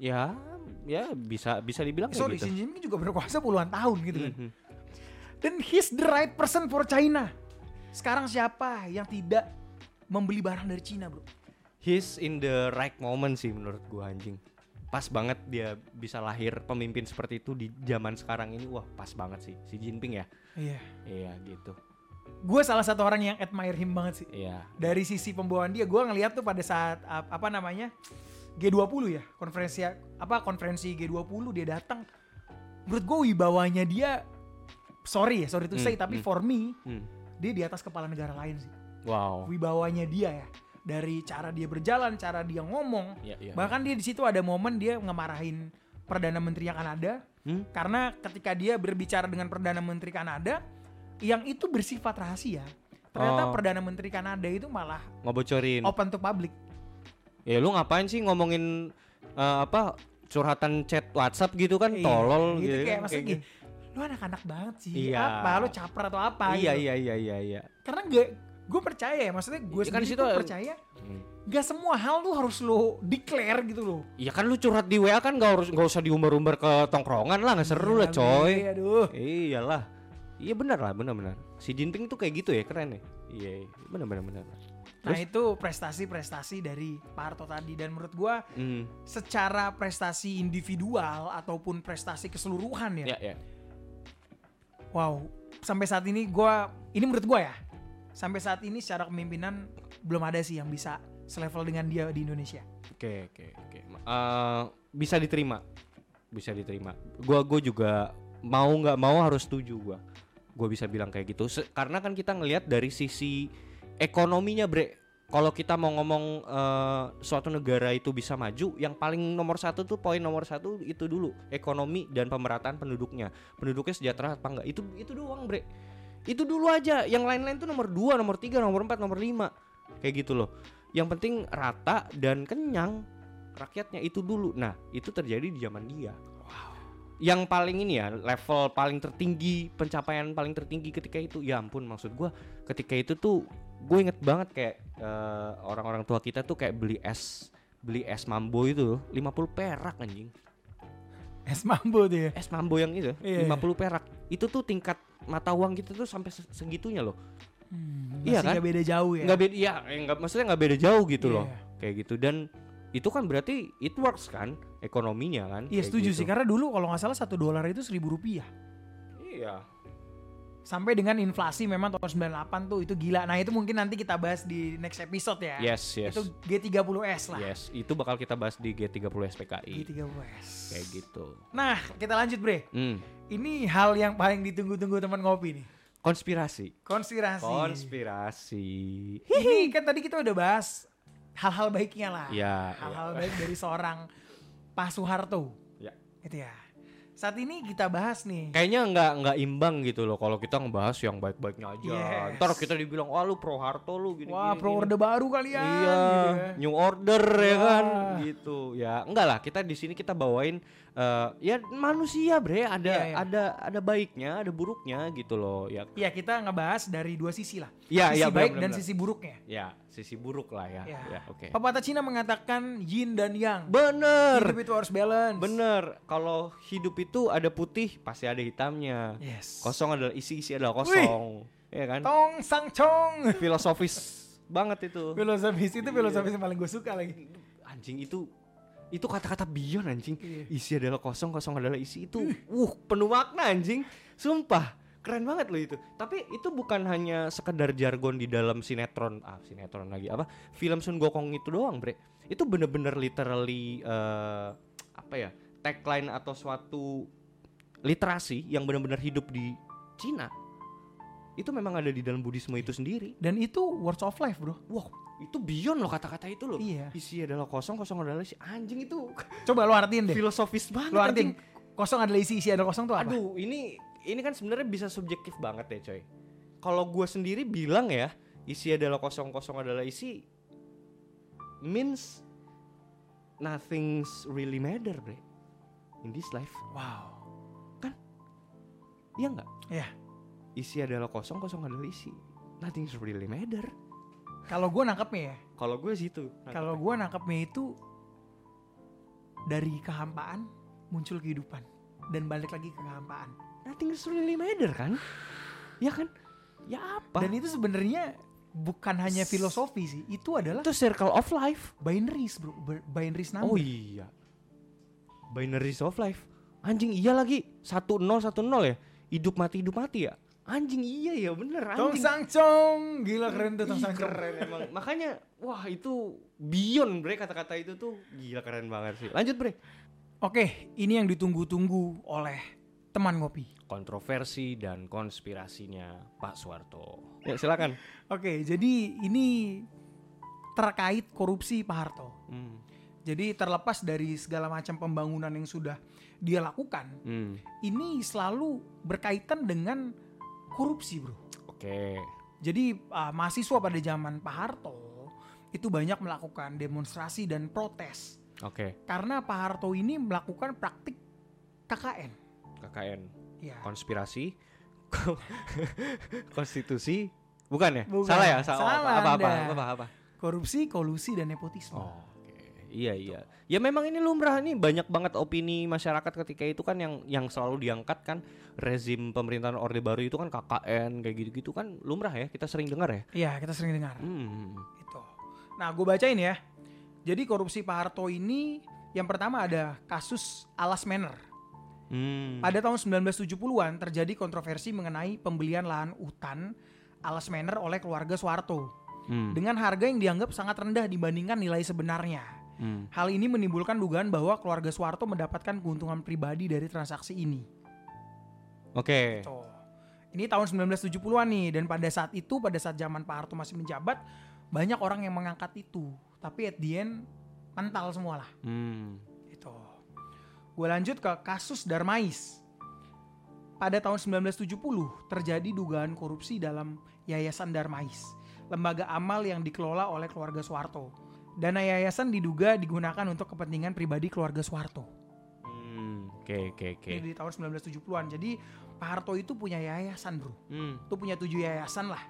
Ya, ya bisa bisa dibilang kayak Sorry, gitu. Xi Jinping juga berkuasa puluhan tahun gitu kan. Mhm. Dan he's the right person for China. Sekarang siapa yang tidak membeli barang dari Cina, bro? He's in the right moment sih menurut gua anjing. Pas banget dia bisa lahir pemimpin seperti itu di zaman sekarang ini. Wah, pas banget sih si Jinping ya. Iya. Iya, gitu. Gue salah satu orang yang admire him banget sih. Iya. Dari sisi pembawaan dia, gue ngeliat tuh pada saat ap- apa namanya G20 ya, konferensi apa konferensi G20 dia datang. Menurut gue wibawanya dia, sorry ya, sorry to Hmm, say, tapi hmm. for me Hmm. dia di atas kepala negara lain sih. Wow. Wibawanya dia ya, dari cara dia berjalan, cara dia ngomong, Iya, iya. Bahkan dia di situ ada momen dia ngemarahin perdana menteri yang Kanada Hmm? karena ketika dia berbicara dengan perdana menteri Kanada yang itu bersifat rahasia. Ternyata Oh. perdana menteri Kanada itu malah Ngebocorin. open to public. Ya lu ngapain sih ngomongin eh, apa curhatan chat WhatsApp gitu kan Iya, tolol gitu, gitu, kayak kan, maksudnya kayak gini, lu anak-anak banget sih. Iya. Apa lu caper atau apa gitu. Iya gitu. iya iya iya iya. Karena gue gue percaya ya, maksudnya gue Iya, kan sendiri situ tuh ada- percaya Hmm. gak semua hal tuh harus lo declare gitu loh. Iya kan lu curhat di WA kan gak harus nggak usah diumbar-umbar ke tongkrongan lah nggak seru lah Iya, coy. Bre, Aduh. Iyalah. Iya benar lah, benar-benar. Si Jinping tuh kayak gitu ya, keren ya. Iya, benar-benar benar. Nah itu prestasi-prestasi dari Pak Harto tadi dan menurut gua Hmm, secara prestasi individual ataupun prestasi keseluruhan ya. ya ya. Wow, sampai saat ini gua ini menurut gua ya. Sampai saat ini secara kepemimpinan belum ada sih yang bisa selevel dengan dia di Indonesia. Oke, oke, oke. Eh, bisa diterima. Bisa diterima. Gua gua juga mau nggak mau harus setuju gua. Gua bisa bilang kayak gitu. Se- karena kan kita ngelihat dari sisi ekonominya, Bre. Kalau kita mau ngomong eh, suatu negara itu bisa maju, yang paling nomor satu tuh poin nomor satu itu dulu ekonomi dan pemerataan penduduknya. Penduduknya sejahtera apa enggak? Itu itu doang, Bre. Itu dulu aja. Yang lain-lain tuh nomor 2, nomor 3, nomor 4, nomor 5. Kayak gitu loh. Yang penting rata dan kenyang rakyatnya itu dulu. Nah, itu terjadi di zaman dia. Yang paling ini ya, level paling tertinggi, pencapaian paling tertinggi ketika itu, ya ampun maksud gua ketika itu tuh gue inget banget kayak eh, orang-orang tua kita tuh kayak beli es beli es mambo itu loh, 50 perak anjing. Es mambo tuh ya. Es mambo yang itu Iya. 50 perak. Itu tuh tingkat mata uang kita tuh sampai se- segitunya loh. Hmm, Iya kan? nggak beda jauh ya. nggak beda ya eh, nggak maksudnya nggak beda jauh gitu Iya. loh kayak gitu dan itu kan berarti it works kan ekonominya kan Iya setuju gitu. sih karena dulu kalau nggak salah satu dolar itu seribu rupiah. iya sampai dengan inflasi memang tahun 98 tuh itu gila. Nah, itu mungkin nanti kita bahas di next episode ya. Yes, yes. Itu G30S lah. Yes, itu bakal kita bahas di G30 SPKI. G30S. Kayak gitu. Nah, kita lanjut, Bre. Hmm. Ini hal yang paling ditunggu-tunggu teman ngopi nih. Konspirasi. Konspirasi. Konspirasi. Ini kan tadi kita udah bahas hal-hal baiknya lah. Ya, Hal-hal baik dari seorang Pak Soeharto. Ya. Gitu ya. Saat ini kita bahas nih. Kayaknya nggak nggak imbang gitu loh kalau kita ngebahas yang baik-baiknya aja. Yes. Ntar kita dibilang, wah lu pro Harto lu gini. Wah, gini, pro gini." orde baru kalian. Iya, gitu ya. new order ya kan, Wah. gitu. Ya, enggak lah. Kita di sini kita bawain eh, ya manusia, bre. Ada Iya, iya. ada ada baiknya, ada buruknya gitu loh. Ya, Iya, kita ngebahas dari dua sisi lah. Iya, sisi iya, baik benar, dan benar. sisi buruknya. ya sisi buruk lah ya. Ya. Ya, oke. Pepatah Cina mengatakan yin dan yang. Bener, Hidup itu harus balance. bener. Kalau hidup itu ada putih, pasti ada hitamnya. Yes. Kosong adalah isi, isi adalah kosong. Ya kan? Tong sang cong. Filosofis banget itu. filosofis itu Iya. filosofis yang paling gue suka lagi. anjing itu itu kata-kata Bion anjing Iya. isi adalah kosong kosong adalah isi itu uh penuh makna anjing sumpah keren banget loh itu tapi itu bukan hanya sekedar jargon di dalam sinetron ah sinetron lagi apa film Sun Gokong itu doang bre itu bener-bener literally eh, apa ya tagline atau suatu literasi yang benar-benar hidup di Cina itu memang ada di dalam Buddhisme itu sendiri Dan itu words of life, Bro. Wah, itu beyond loh kata-kata itu loh. Iya. Isi adalah kosong, kosong adalah isi. Anjing itu Coba lu artiin deh. filosofis banget. Lu artiin anjing. kosong adalah isi, isi adalah kosong tuh apa? Aduh, ini ini kan sebenarnya bisa subjektif banget ya, coy. Kalau gua sendiri bilang ya, isi adalah kosong, kosong adalah isi means nothing's really matter, bre. In this life. Wow. Iya nggak? Iya. Isi adalah kosong, kosong adalah isi. Nothing's really matter. Kalau gue nangkepnya ya, Kalau gue situ. kalau gue nangkepnya itu dari kehampaan muncul kehidupan dan balik lagi ke kehampaan. Nothing's really matter kan? Ya kan? Ya apa? Dan itu sebenarnya bukan hanya filosofi sih, itu adalah itu circle of life. binaries bro, binaries number. Oh iya. Binaries of life. Anjing iya lagi. 1010 ya. Hidup mati hidup mati ya. Anjing iya ya bener Tong anjing. sang cong, gila keren tuh tong Ih, sang cong. keren emang. Makanya wah itu beyond bre kata-kata itu tuh gila keren banget sih. Lanjut bre. Oke, ini yang ditunggu-tunggu oleh teman ngopi. Kontroversi dan konspirasinya Pak Soeharto. Ya silakan. Oke, jadi ini terkait korupsi Pak Harto. Hmm. Jadi terlepas dari segala macam pembangunan yang sudah dia lakukan, Hmm. ini selalu berkaitan dengan korupsi, bro. Oke. Jadi uh, mahasiswa pada zaman Pak Harto itu banyak melakukan demonstrasi dan protes Oke. karena Pak Harto ini melakukan praktik KKN. KKN. Ya. konspirasi konstitusi bukan ya Bukan. salah ya Salah apa apa apa, Anda. apa, apa. Korupsi, kolusi dan nepotisme. oh oke iya iya ya memang ini lumrah nih banyak banget opini masyarakat ketika itu kan yang yang selalu diangkat kan rezim pemerintahan orde baru itu kan KKN kayak gitu gitu kan lumrah ya kita sering dengar ya Iya, kita sering dengar. hmm. Itu. Nah, gue bacain ya. Jadi korupsi Pak Harto ini yang pertama ada kasus Alas Manor. Hmm. Pada tahun 1970-an terjadi kontroversi mengenai pembelian lahan hutan Alas Manor oleh keluarga Soeharto Hmm. dengan harga yang dianggap sangat rendah dibandingkan nilai sebenarnya. Hmm. Hal ini menimbulkan dugaan bahwa keluarga Soeharto mendapatkan keuntungan pribadi dari transaksi ini. oke Tuh. Ini tahun 1970-an nih dan pada saat itu pada saat zaman Pak Harto masih menjabat banyak orang yang mengangkat itu. Tapi at the end mental semua lah. hmm. Gue lanjut ke kasus Darmais. Pada tahun 1970 terjadi dugaan korupsi dalam Yayasan Darmais, lembaga amal yang dikelola oleh keluarga Soeharto. Dana yayasan diduga digunakan untuk kepentingan pribadi keluarga Soeharto. Hmm. oke oke oke Ini di tahun 1970-an. Jadi Pak Harto itu punya yayasan, Bro. hmm. Itu punya tujuh yayasan lah.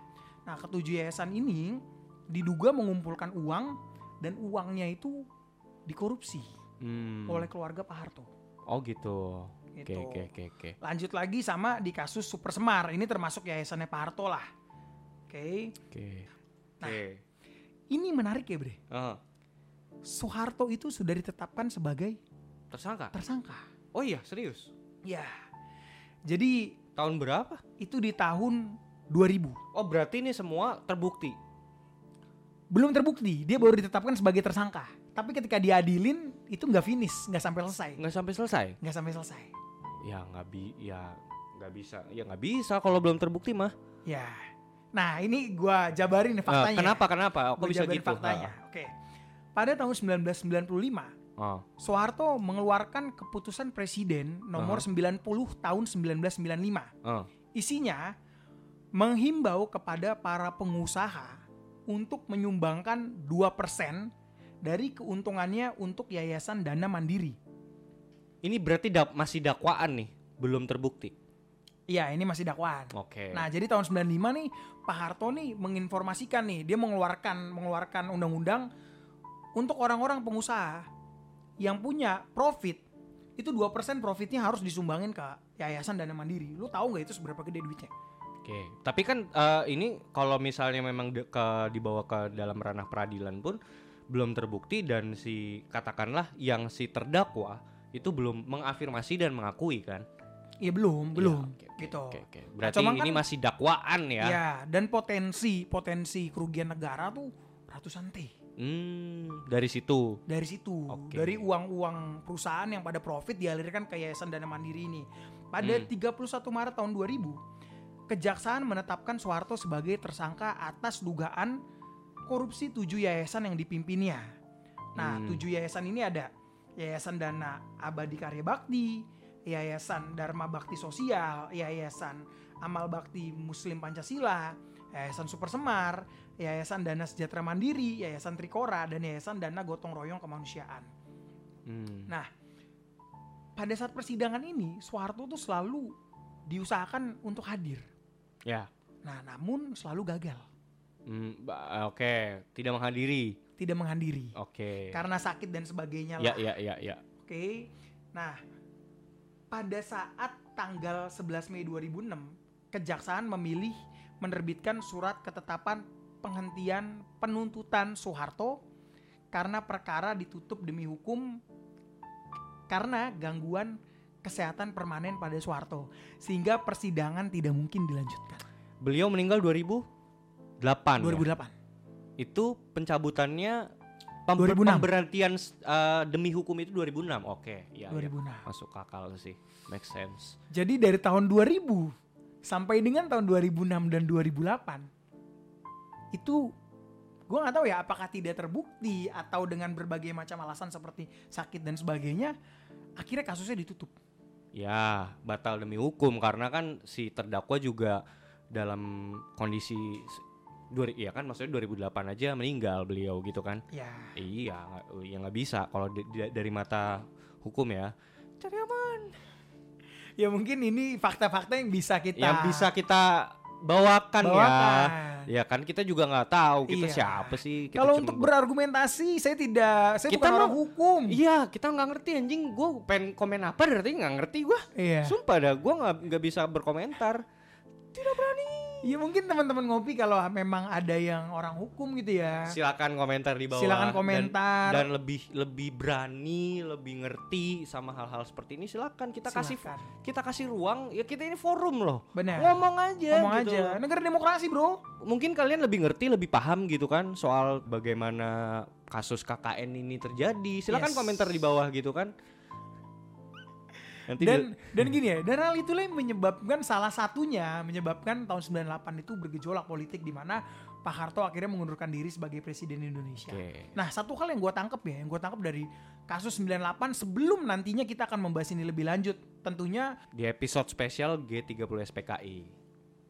Nah, ketujuh yayasan ini diduga mengumpulkan uang dan uangnya itu dikorupsi Hmm. oleh keluarga Pak Harto. oh gitu oke Gitu. oke oke oke Lanjut lagi sama di kasus Super Semar. Ini termasuk yayasannya Pak Harto lah. Oke. oke Nah. oke Ini menarik ya, Bre. Ah, Soeharto itu sudah ditetapkan sebagai tersangka tersangka. oh iya serius Ya. Jadi Tahun berapa? Itu di tahun 2000. Oh berarti ini semua terbukti. Belum terbukti, dia baru ditetapkan sebagai tersangka. Tapi ketika diadilin itu nggak finish, nggak sampai selesai, Nggak sampai selesai? nggak sampai selesai. Ya nggak bi, ya nggak bisa, ya nggak bisa kalau belum terbukti mah. Ya. Nah ini gua jabarin nih Eh, faktanya. kenapa kenapa? Kok Gua bisa jabarin gitu? faktanya. Oke. Pada tahun 1995, Ah. Soeharto mengeluarkan keputusan presiden nomor 90 tahun 1995. Ah. Isinya menghimbau kepada para pengusaha untuk menyumbangkan 2% dari keuntungannya untuk Yayasan Dana Mandiri. Ini berarti dak- masih dakwaan nih, belum terbukti. Iya, ini masih dakwaan. Oke. Nah, jadi tahun 95 nih Pak Harto nih menginformasikan nih, dia mengeluarkan mengeluarkan undang-undang untuk orang-orang pengusaha yang punya profit itu 2% profitnya harus disumbangin ke Yayasan Dana Mandiri. Lu tahu nggak itu seberapa gede duitnya? Oke, tapi kan eh, ini kalau misalnya memang de- ke dibawa ke dalam ranah peradilan pun belum terbukti dan si katakanlah yang si terdakwa itu belum mengafirmasi dan mengakui kan? Iya belum, Ya, belum. oke, oke, gitu. Oke, oke. Berarti Cuman ini kan- masih dakwaan ya? Ya, dan potensi potensi kerugian negara tuh ratusan T Hmm, dari situ. dari situ. Oke. Dari uang-uang perusahaan yang pada profit dialirkan ke Yayasan Dana Mandiri ini. Pada Hmm. 31 Maret tahun 2000, Kejaksaan menetapkan Soeharto sebagai tersangka atas dugaan korupsi tujuh yayasan yang dipimpinnya. Nah, Hmm. tujuh yayasan ini ada Yayasan Dana Abadi Karya Bakti, Yayasan Dharma Bakti Sosial, Yayasan Amal Bakti Muslim Pancasila, Yayasan Super Semar, Yayasan Dana Sejahtera Mandiri, Yayasan Trikora, dan Yayasan Dana Gotong Royong Kemanusiaan. Hmm. Nah, pada saat persidangan ini, Soeharto tuh selalu diusahakan untuk hadir. Ya. Nah, namun selalu gagal, Hmm, ba- Oke, tidak menghadiri. tidak menghadiri Oke. karena sakit dan sebagainya Ya, lah. ya, ya, ya. Oke. Nah, pada saat tanggal 11 Mei 2006, Kejaksaan memilih menerbitkan surat ketetapan penghentian penuntutan Soeharto karena perkara ditutup demi hukum karena gangguan kesehatan permanen pada Soeharto sehingga persidangan tidak mungkin dilanjutkan. Beliau meninggal 2008. ya? 2008. Itu pencabutannya pem- 2006. pemberhentian eh, demi hukum itu 2006. Oke, ya, ya. 2006. Masuk akal sih. Make sense. Jadi dari tahun 2000 sampai dengan tahun 2006 dan 2008 itu gue nggak tahu ya apakah tidak terbukti atau dengan berbagai macam alasan seperti sakit dan sebagainya akhirnya kasusnya ditutup. Ya, batal demi hukum karena kan si terdakwa juga dalam kondisi dua ya kan maksudnya 2008 aja meninggal beliau gitu kan. Ya, Iya, nggak- ya nggak bisa kalau dari mata hukum ya. Cari aman. ya mungkin ini fakta-fakta yang bisa kita Yang bisa kita bawakan, ya. bawakan. Ya kan kita juga nggak tahu kita Iya. siapa sih. Kita Kalau untuk ber- berargumentasi saya tidak, saya Kita bukan orang hukum. Iya, kita nggak ngerti anjing. Gue pengen komen apa berarti nggak ngerti gue. Iya. Sumpah dah, gue nggak nggak bisa berkomentar. Tidak berani. Ya mungkin teman-teman ngopi kalau memang ada yang orang hukum gitu ya. Silakan komentar di bawah. Silakan Dan- komentar. Dan, lebih lebih berani, lebih ngerti sama hal-hal seperti ini. Silakan kita kasih Silakan. kita kasih ruang. Ya kita ini forum loh. Benar. Ngomong aja. Ngomong gitu. aja. Negara demokrasi, Bro. Mungkin kalian lebih ngerti, lebih paham gitu kan soal bagaimana kasus KKN ini terjadi. Silakan Yes. komentar di bawah gitu kan. Nanti dan dan gini ya dan hal itulah yang menyebabkan salah satunya menyebabkan tahun 98 itu bergejolak politik di mana Pak Harto akhirnya mengundurkan diri sebagai presiden Indonesia. Oke. Nah satu hal yang gue tangkep ya, yang gue tangkep dari kasus 98 sebelum nantinya kita akan membahas ini lebih lanjut, tentunya di episode spesial G30 SPKI.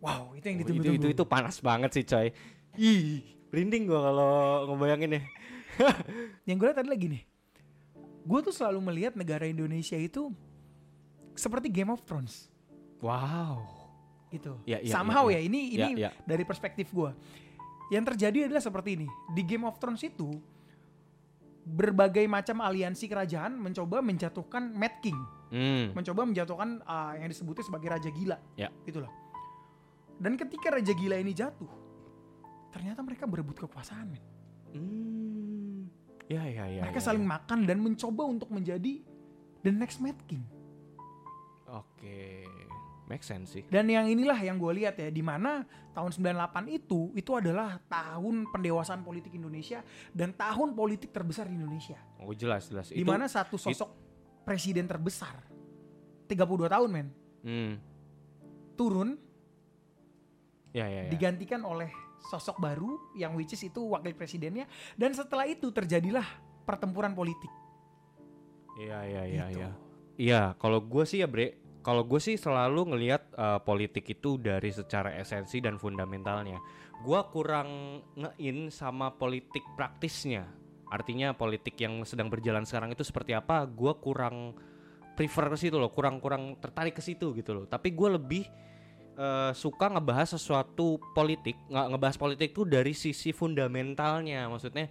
wow itu yang itu, ditunggu-tunggu. itu itu panas banget sih coy. Ih, merinding gua kalau ngebayangin ya. Yang gue lihat tadi lagi nih, gue tuh selalu melihat negara Indonesia itu seperti Game of Thrones Wow. gitu. Ya, ya, Somehow ya, ya, ini Ya, ini ya. dari perspektif gue. Yang terjadi adalah seperti ini. Di Game of Thrones itu berbagai macam aliansi kerajaan mencoba menjatuhkan Mad King, Hmm. mencoba menjatuhkan uh, yang disebutnya sebagai raja gila. Ya. Loh. Dan ketika raja gila ini jatuh, ternyata mereka berebut kekuasaan, men. Hmm. Ya ya ya. mereka ya, saling ya. makan dan mencoba untuk menjadi the next Mad King. Oke. make sense sih. Dan yang inilah yang gue lihat ya, di mana tahun 98 itu itu adalah tahun pendewasaan politik Indonesia dan tahun politik terbesar di Indonesia. Oh jelas jelas. Di mana satu sosok presiden terbesar 32 tahun men hmm. turun ya, ya, ya. digantikan oleh sosok baru yang which is itu wakil presidennya dan setelah itu terjadilah pertempuran politik. Iya iya iya Gitu. iya. Iya, kalau gue sih ya Bre, kalau gue sih selalu ngelihat uh, politik itu dari secara esensi dan fundamentalnya. Gue kurang ngein sama politik praktisnya. Artinya politik yang sedang berjalan sekarang itu seperti apa? Gue kurang prefer ke situ loh, kurang-kurang tertarik ke situ gitu loh. Tapi gue lebih uh, suka ngebahas sesuatu politik, nggak ngebahas politik itu dari sisi fundamentalnya. Maksudnya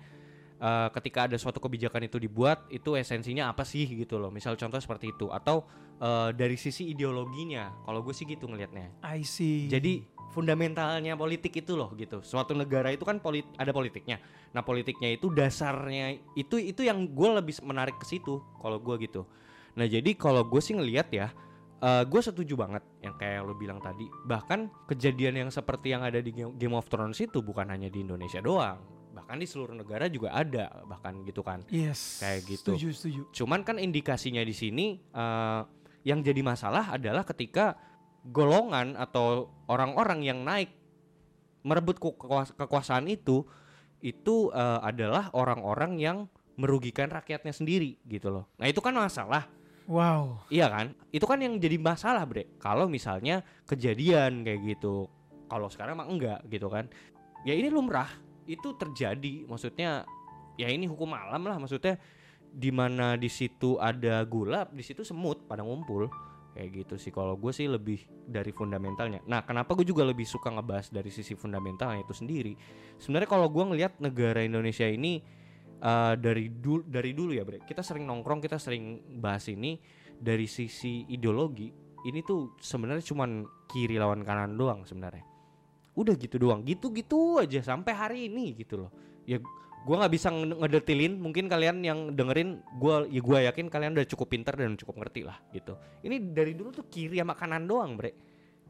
uh, ketika ada suatu kebijakan itu dibuat itu esensinya apa sih gitu loh. Misal contoh seperti itu. Atau uh, dari sisi ideologinya. Kalau gue sih gitu ngelihatnya. I see. jadi fundamentalnya politik itu loh gitu. Suatu negara itu kan polit ada politiknya. Nah politiknya itu dasarnya itu itu yang gue lebih menarik ke situ kalau gue gitu. Nah jadi kalau gue sih ngelihat ya uh, gue setuju banget yang kayak lo bilang tadi. Bahkan kejadian yang seperti yang ada di Game Game of Thrones itu bukan hanya di Indonesia doang bahkan di seluruh negara juga ada bahkan gitu kan yes. kayak gitu. Setuju, setuju. cuman kan indikasinya di sini uh, yang jadi masalah adalah ketika golongan atau orang-orang yang naik merebut ku- kekuas- kekuasaan itu itu uh, adalah orang-orang yang merugikan rakyatnya sendiri gitu loh nah itu kan masalah Wow. Iya kan? Itu kan yang jadi masalah, Bre. Kalau misalnya kejadian kayak gitu. Kalau sekarang mah enggak gitu kan. Ya ini lumrah. Itu terjadi. Maksudnya ya ini hukum alam lah maksudnya di mana di situ ada gula, di situ semut pada ngumpul. Kayak gitu sih kalau gue sih lebih dari fundamentalnya. Nah, kenapa gue juga lebih suka ngebahas dari sisi fundamentalnya itu sendiri. Sebenarnya kalau gue ngelihat negara Indonesia ini uh, dari dulu dari dulu ya, Bre. Kita sering nongkrong, kita sering bahas ini dari sisi ideologi. Ini tuh sebenarnya cuman kiri lawan kanan doang sebenarnya. Udah gitu doang, gitu-gitu aja sampai hari ini gitu loh. Ya gua nggak bisa nge- ngedetilin, mungkin kalian yang dengerin gua ya gua yakin kalian udah cukup pinter dan cukup ngerti lah gitu. Ini dari dulu tuh kiri sama kanan doang, Bre.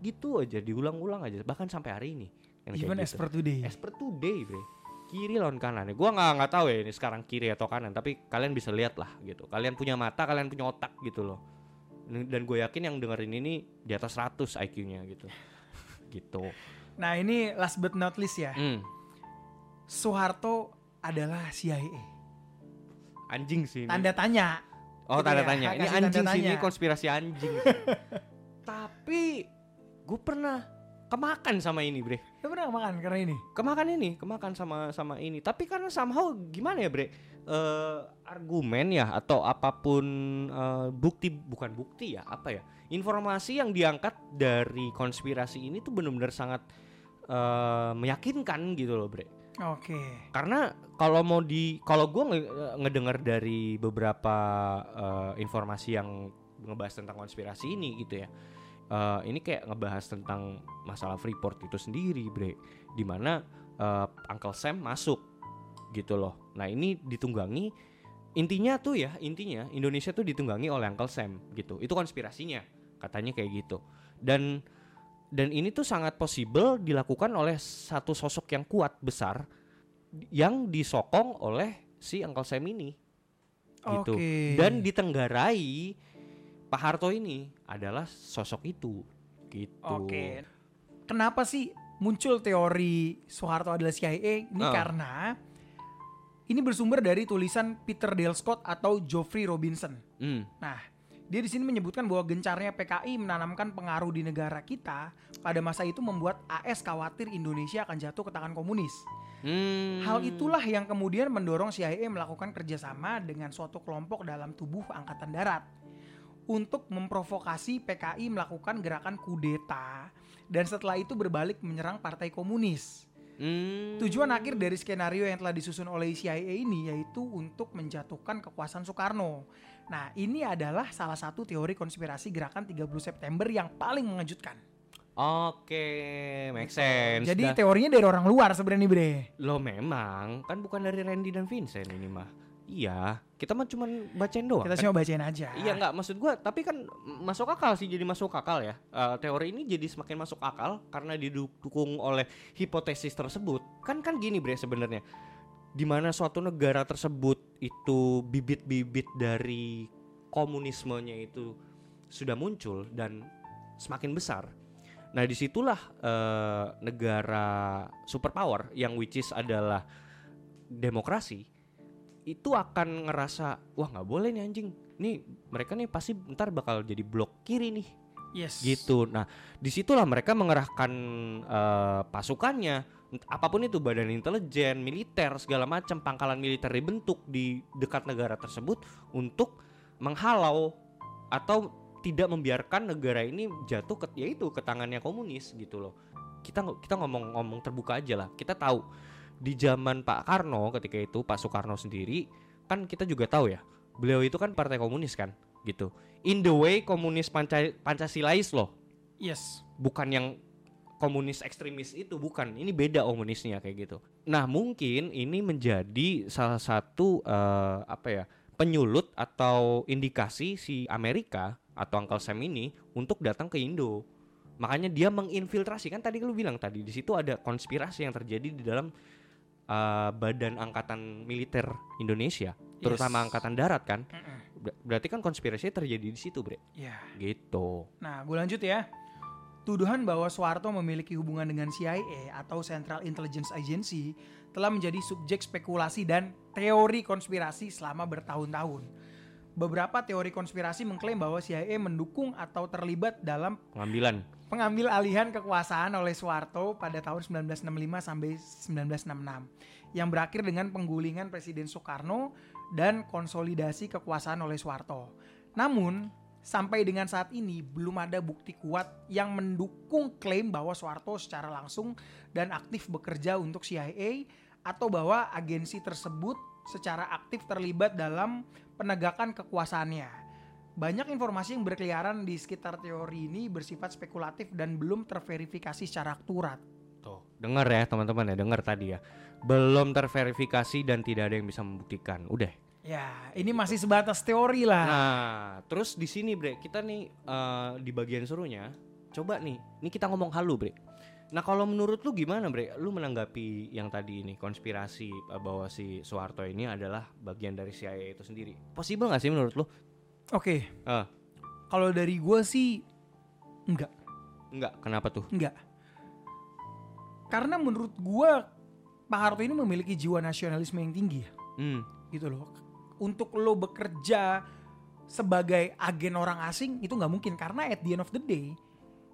Gitu aja diulang-ulang aja bahkan sampai hari ini. Kayak Even gitu. as per today. As per today, bre. Kiri lawan kanan. Gua nggak nggak tahu ya ini sekarang kiri atau kanan, tapi kalian bisa lihat lah gitu. Kalian punya mata, kalian punya otak gitu loh. Dan gue yakin yang dengerin ini di atas 100 IQ-nya gitu. gitu. Nah ini last but not least ya. Hmm. Soeharto adalah CIA. Anjing sih ini. Tanda tanya. oh, gitu tanda ya, tanya. Ini anjing sih, ini konspirasi anjing. tapi gue pernah kemakan sama ini, bre. Lu pernah makan karena ini? kemakan ini kemakan sama sama ini tapi karena somehow gimana ya bre Eh, argumen ya atau apa pun eh, bukti bukan bukti ya apa ya informasi yang diangkat dari konspirasi ini tuh benar-benar sangat eh, meyakinkan gitu loh bre Oke. karena kalau mau di kalau gue ngedengar dari beberapa eh, informasi yang ngebahas tentang konspirasi ini gitu ya eh, ini kayak ngebahas tentang masalah Freeport itu sendiri bre di mana eh, Uncle Sam masuk gitu loh nah ini ditunggangi intinya tuh ya intinya Indonesia tuh ditunggangi oleh Uncle Sam gitu itu konspirasinya katanya kayak gitu dan dan ini tuh sangat possible dilakukan oleh satu sosok yang kuat besar yang disokong oleh si Uncle Sam ini gitu Oke. dan ditenggarai Pak Harto ini adalah sosok itu gitu Oke. Kenapa sih muncul teori Soeharto adalah CIA? Ini Ah. karena ini bersumber dari tulisan Peter Dale Scott atau Geoffrey Robinson. Hmm, Nah, dia di sini menyebutkan bahwa gencarnya PKI menanamkan pengaruh di negara kita pada masa itu membuat AS khawatir Indonesia akan jatuh ke tangan komunis. hmm. Hal itulah yang kemudian mendorong CIA melakukan kerjasama dengan suatu kelompok dalam tubuh Angkatan Darat untuk memprovokasi PKI melakukan gerakan kudeta dan setelah itu berbalik menyerang Partai Komunis. Hmm. Tujuan akhir dari skenario yang telah disusun oleh CIA ini yaitu untuk menjatuhkan kekuasaan Soekarno. Nah, ini adalah salah satu teori konspirasi gerakan 30 September yang paling mengejutkan. Oke, make sense. Jadi Dah- teorinya dari orang luar sebenarnya bre. lo memang kan bukan dari Randy dan Vincent ini mah. Iya, kita mah cuman bacain doang. Kita kan? cuma bacain aja. Iya nggak maksud gua, tapi kan masuk akal sih jadi masuk akal ya. Eh, teori ini jadi semakin masuk akal karena didukung oleh hipotesis tersebut. Kan kan gini bre sebenarnya, di mana suatu negara tersebut itu bibit-bibit dari komunismenya itu sudah muncul dan semakin besar. Nah di situlah eh, negara superpower yang which is adalah demokrasi itu akan ngerasa wah nggak boleh nih anjing. Nih mereka nih pasti ntar bakal jadi blok kiri nih. Yes. gitu. Nah di situlah mereka mengerahkan eh, pasukannya. Apa pun itu badan intelijen militer segala macam pangkalan militer dibentuk di dekat negara tersebut untuk menghalau atau tidak membiarkan negara ini jatuh ke yaitu ke tangannya komunis gitu loh. Kita kita ngomong-ngomong terbuka aja lah. Kita tahu di zaman Pak Karno ketika itu Pak Soekarno sendiri kan kita juga tahu ya beliau itu kan partai komunis kan gitu. In the way komunis panca pancasilais loh. Yes. bukan yang komunis ekstremis itu bukan. Ini beda komunisnya kayak gitu. Nah mungkin ini menjadi salah satu eh, apa ya penyulut atau indikasi si Amerika atau Uncle Sam ini untuk datang ke Indo. Makanya dia menginfiltrasi. Kan tadi lu bilang tadi di situ ada konspirasi yang terjadi di dalam eh, badan angkatan militer Indonesia terutama Yes. angkatan darat kan Mm-mm. Ber- berarti kan konspirasinya terjadi di situ bre Ya. gitu Nah, gue lanjut ya. Tuduhan bahwa Soeharto memiliki hubungan dengan CIA atau Central Intelligence Agency telah menjadi subjek spekulasi dan teori konspirasi selama bertahun-tahun. Beberapa teori konspirasi mengklaim bahwa CIA mendukung atau terlibat dalam pengambilan pengambil alihan kekuasaan oleh Soeharto pada tahun 1965 sampai 1966 yang berakhir dengan penggulingan Presiden Soekarno dan konsolidasi kekuasaan oleh Soeharto. Namun, sampai dengan saat ini belum ada bukti kuat yang mendukung klaim bahwa Soeharto secara langsung dan aktif bekerja untuk CIA atau bahwa agensi tersebut secara aktif terlibat dalam penegakan kekuasaannya. Banyak informasi yang berkeliaran di sekitar teori ini bersifat spekulatif dan belum terverifikasi secara akurat. Tuh, dengar ya teman-teman ya, dengar tadi ya. Belum terverifikasi dan tidak ada yang bisa membuktikan. Udah. Ya, ini masih sebatas teori lah. Nah, terus di sini Bre, kita nih eh, di bagian suruhnya, coba nih, ini kita ngomong halu Bre. Nah kalau menurut lu gimana Bre? Lu menanggapi yang tadi ini konspirasi eh, bahwa si Soeharto ini adalah bagian dari CIA itu sendiri. Possible gak sih menurut lu? Oke, Ah, kalau dari gue sih enggak, enggak, kenapa tuh? enggak. Karena menurut gue Pak Harto ini memiliki jiwa nasionalisme yang tinggi ya, Hmm, gitu loh. Untuk lo bekerja sebagai agen orang asing itu nggak mungkin karena at the end of the day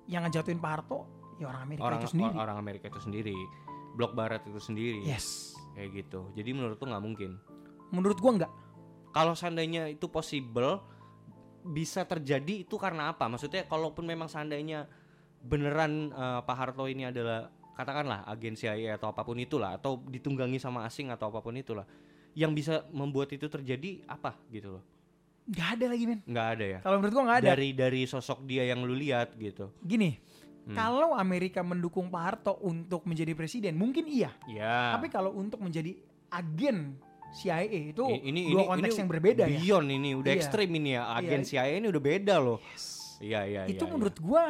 yang ngejatuhin Pak Harto ya orang Amerika orang itu sendiri. or- orang Amerika itu sendiri, blok Barat itu sendiri, Yes. kayak gitu. Jadi menurut lu nggak mungkin. Menurut gue enggak. kalau seandainya itu possible bisa terjadi itu karena apa? Maksudnya kalaupun memang seandainya beneran eh, Pak Harto ini adalah katakanlah agen CIA atau apa pun itulah atau ditunggangi sama asing atau apa pun itulah yang bisa membuat itu terjadi apa gitu loh? Nggak ada lagi men. Nggak ada ya? Kalau menurut gue nggak ada. Dari dari sosok dia yang lu lihat gitu. Gini, Hmm. kalau Amerika mendukung Pak Harto untuk menjadi presiden, mungkin iya. Ya. Tapi kalau untuk menjadi agen CIA itu ini dua ini konteks ini yang berbeda ya. Beyond ini udah Iya. ekstrim ini ya. Agen Iya. CIA ini udah beda loh. Iya iya itu iya, iya. menurut gua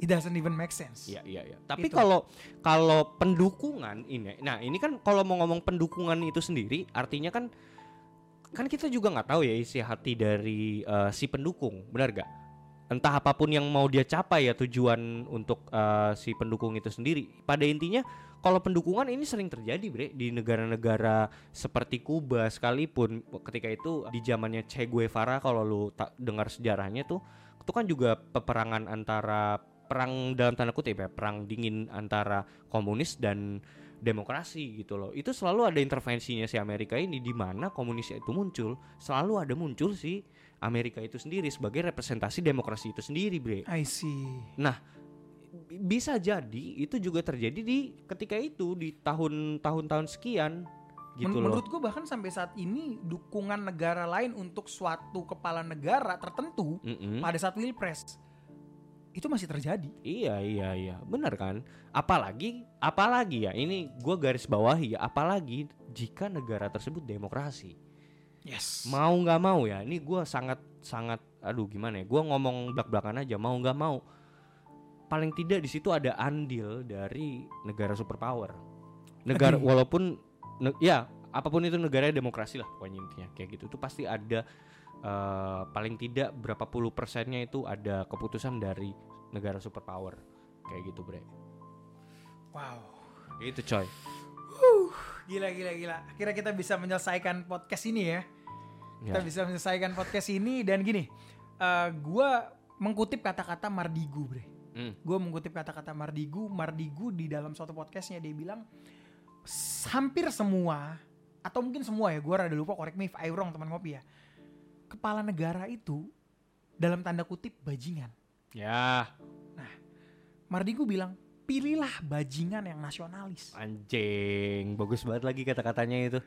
it doesn't even make sense. Iya iya iya. Tapi kalau kalau pendukungan ini, nah ini kan kalau mau ngomong pendukungan itu sendiri, artinya kan kan kita juga nggak tahu ya isi hati dari eh, si pendukung, benar gak? Entah apa pun yang mau dia capai ya tujuan untuk eh, si pendukung itu sendiri. Pada intinya kalau pendukungan ini sering terjadi bre di negara-negara seperti Kuba sekalipun. Ketika itu di zamannya Che Guevara kalau lu tak dengar sejarahnya tuh itu kan juga peperangan antara perang dalam tanda kutip ya perang dingin antara komunis dan demokrasi gitu loh. Itu selalu ada intervensinya si Amerika ini di mana komunis itu muncul selalu ada muncul si Amerika itu sendiri sebagai representasi demokrasi itu sendiri bre. I see. B- bisa jadi itu juga terjadi di ketika itu di tahun-tahun tahun sekian gitu Men- loh Menurut gua bahkan sampai saat ini dukungan negara lain untuk suatu kepala negara tertentu Mm-mm. pada saat pilpres itu masih terjadi. Iya iya iya benar kan apalagi apalagi ya ini gua garis bawahi ya apalagi jika negara tersebut demokrasi Yes. Mau nggak mau ya, ini gua sangat sangat, aduh gimana ya, gua ngomong belak belakan aja, mau nggak mau, paling tidak di situ ada andil dari negara superpower. Negara Agree. walaupun, ne- ya apa pun itu negara demokrasi lah pokoknya intinya kayak gitu, itu pasti ada eh, paling tidak berapa puluh persennya itu ada keputusan dari negara superpower kayak gitu bre. Wow. Itu coy. Gila gila gila. Akhirnya kita bisa menyelesaikan podcast ini ya. Kita Ya. bisa menyelesaikan podcast ini dan gini. eh gua mengutip kata-kata Mardigu, Bre. Hmm. Gue mengutip kata-kata Mardigu. Mardigu di dalam suatu podcastnya dia bilang "S- hampir semua atau mungkin semua ya, gue rada lupa correct me if I wrong teman ngopi ya. Kepala negara itu dalam tanda kutip bajingan. Ya, Mardigu bilang pilihlah bajingan yang nasionalis. anjing, bagus banget lagi kata-katanya itu.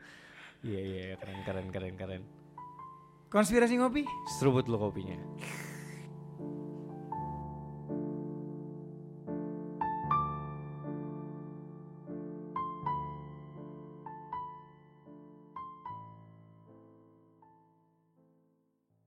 Iya iya keren keren keren keren. Konspirasi ngopi Seruput lo kopinya.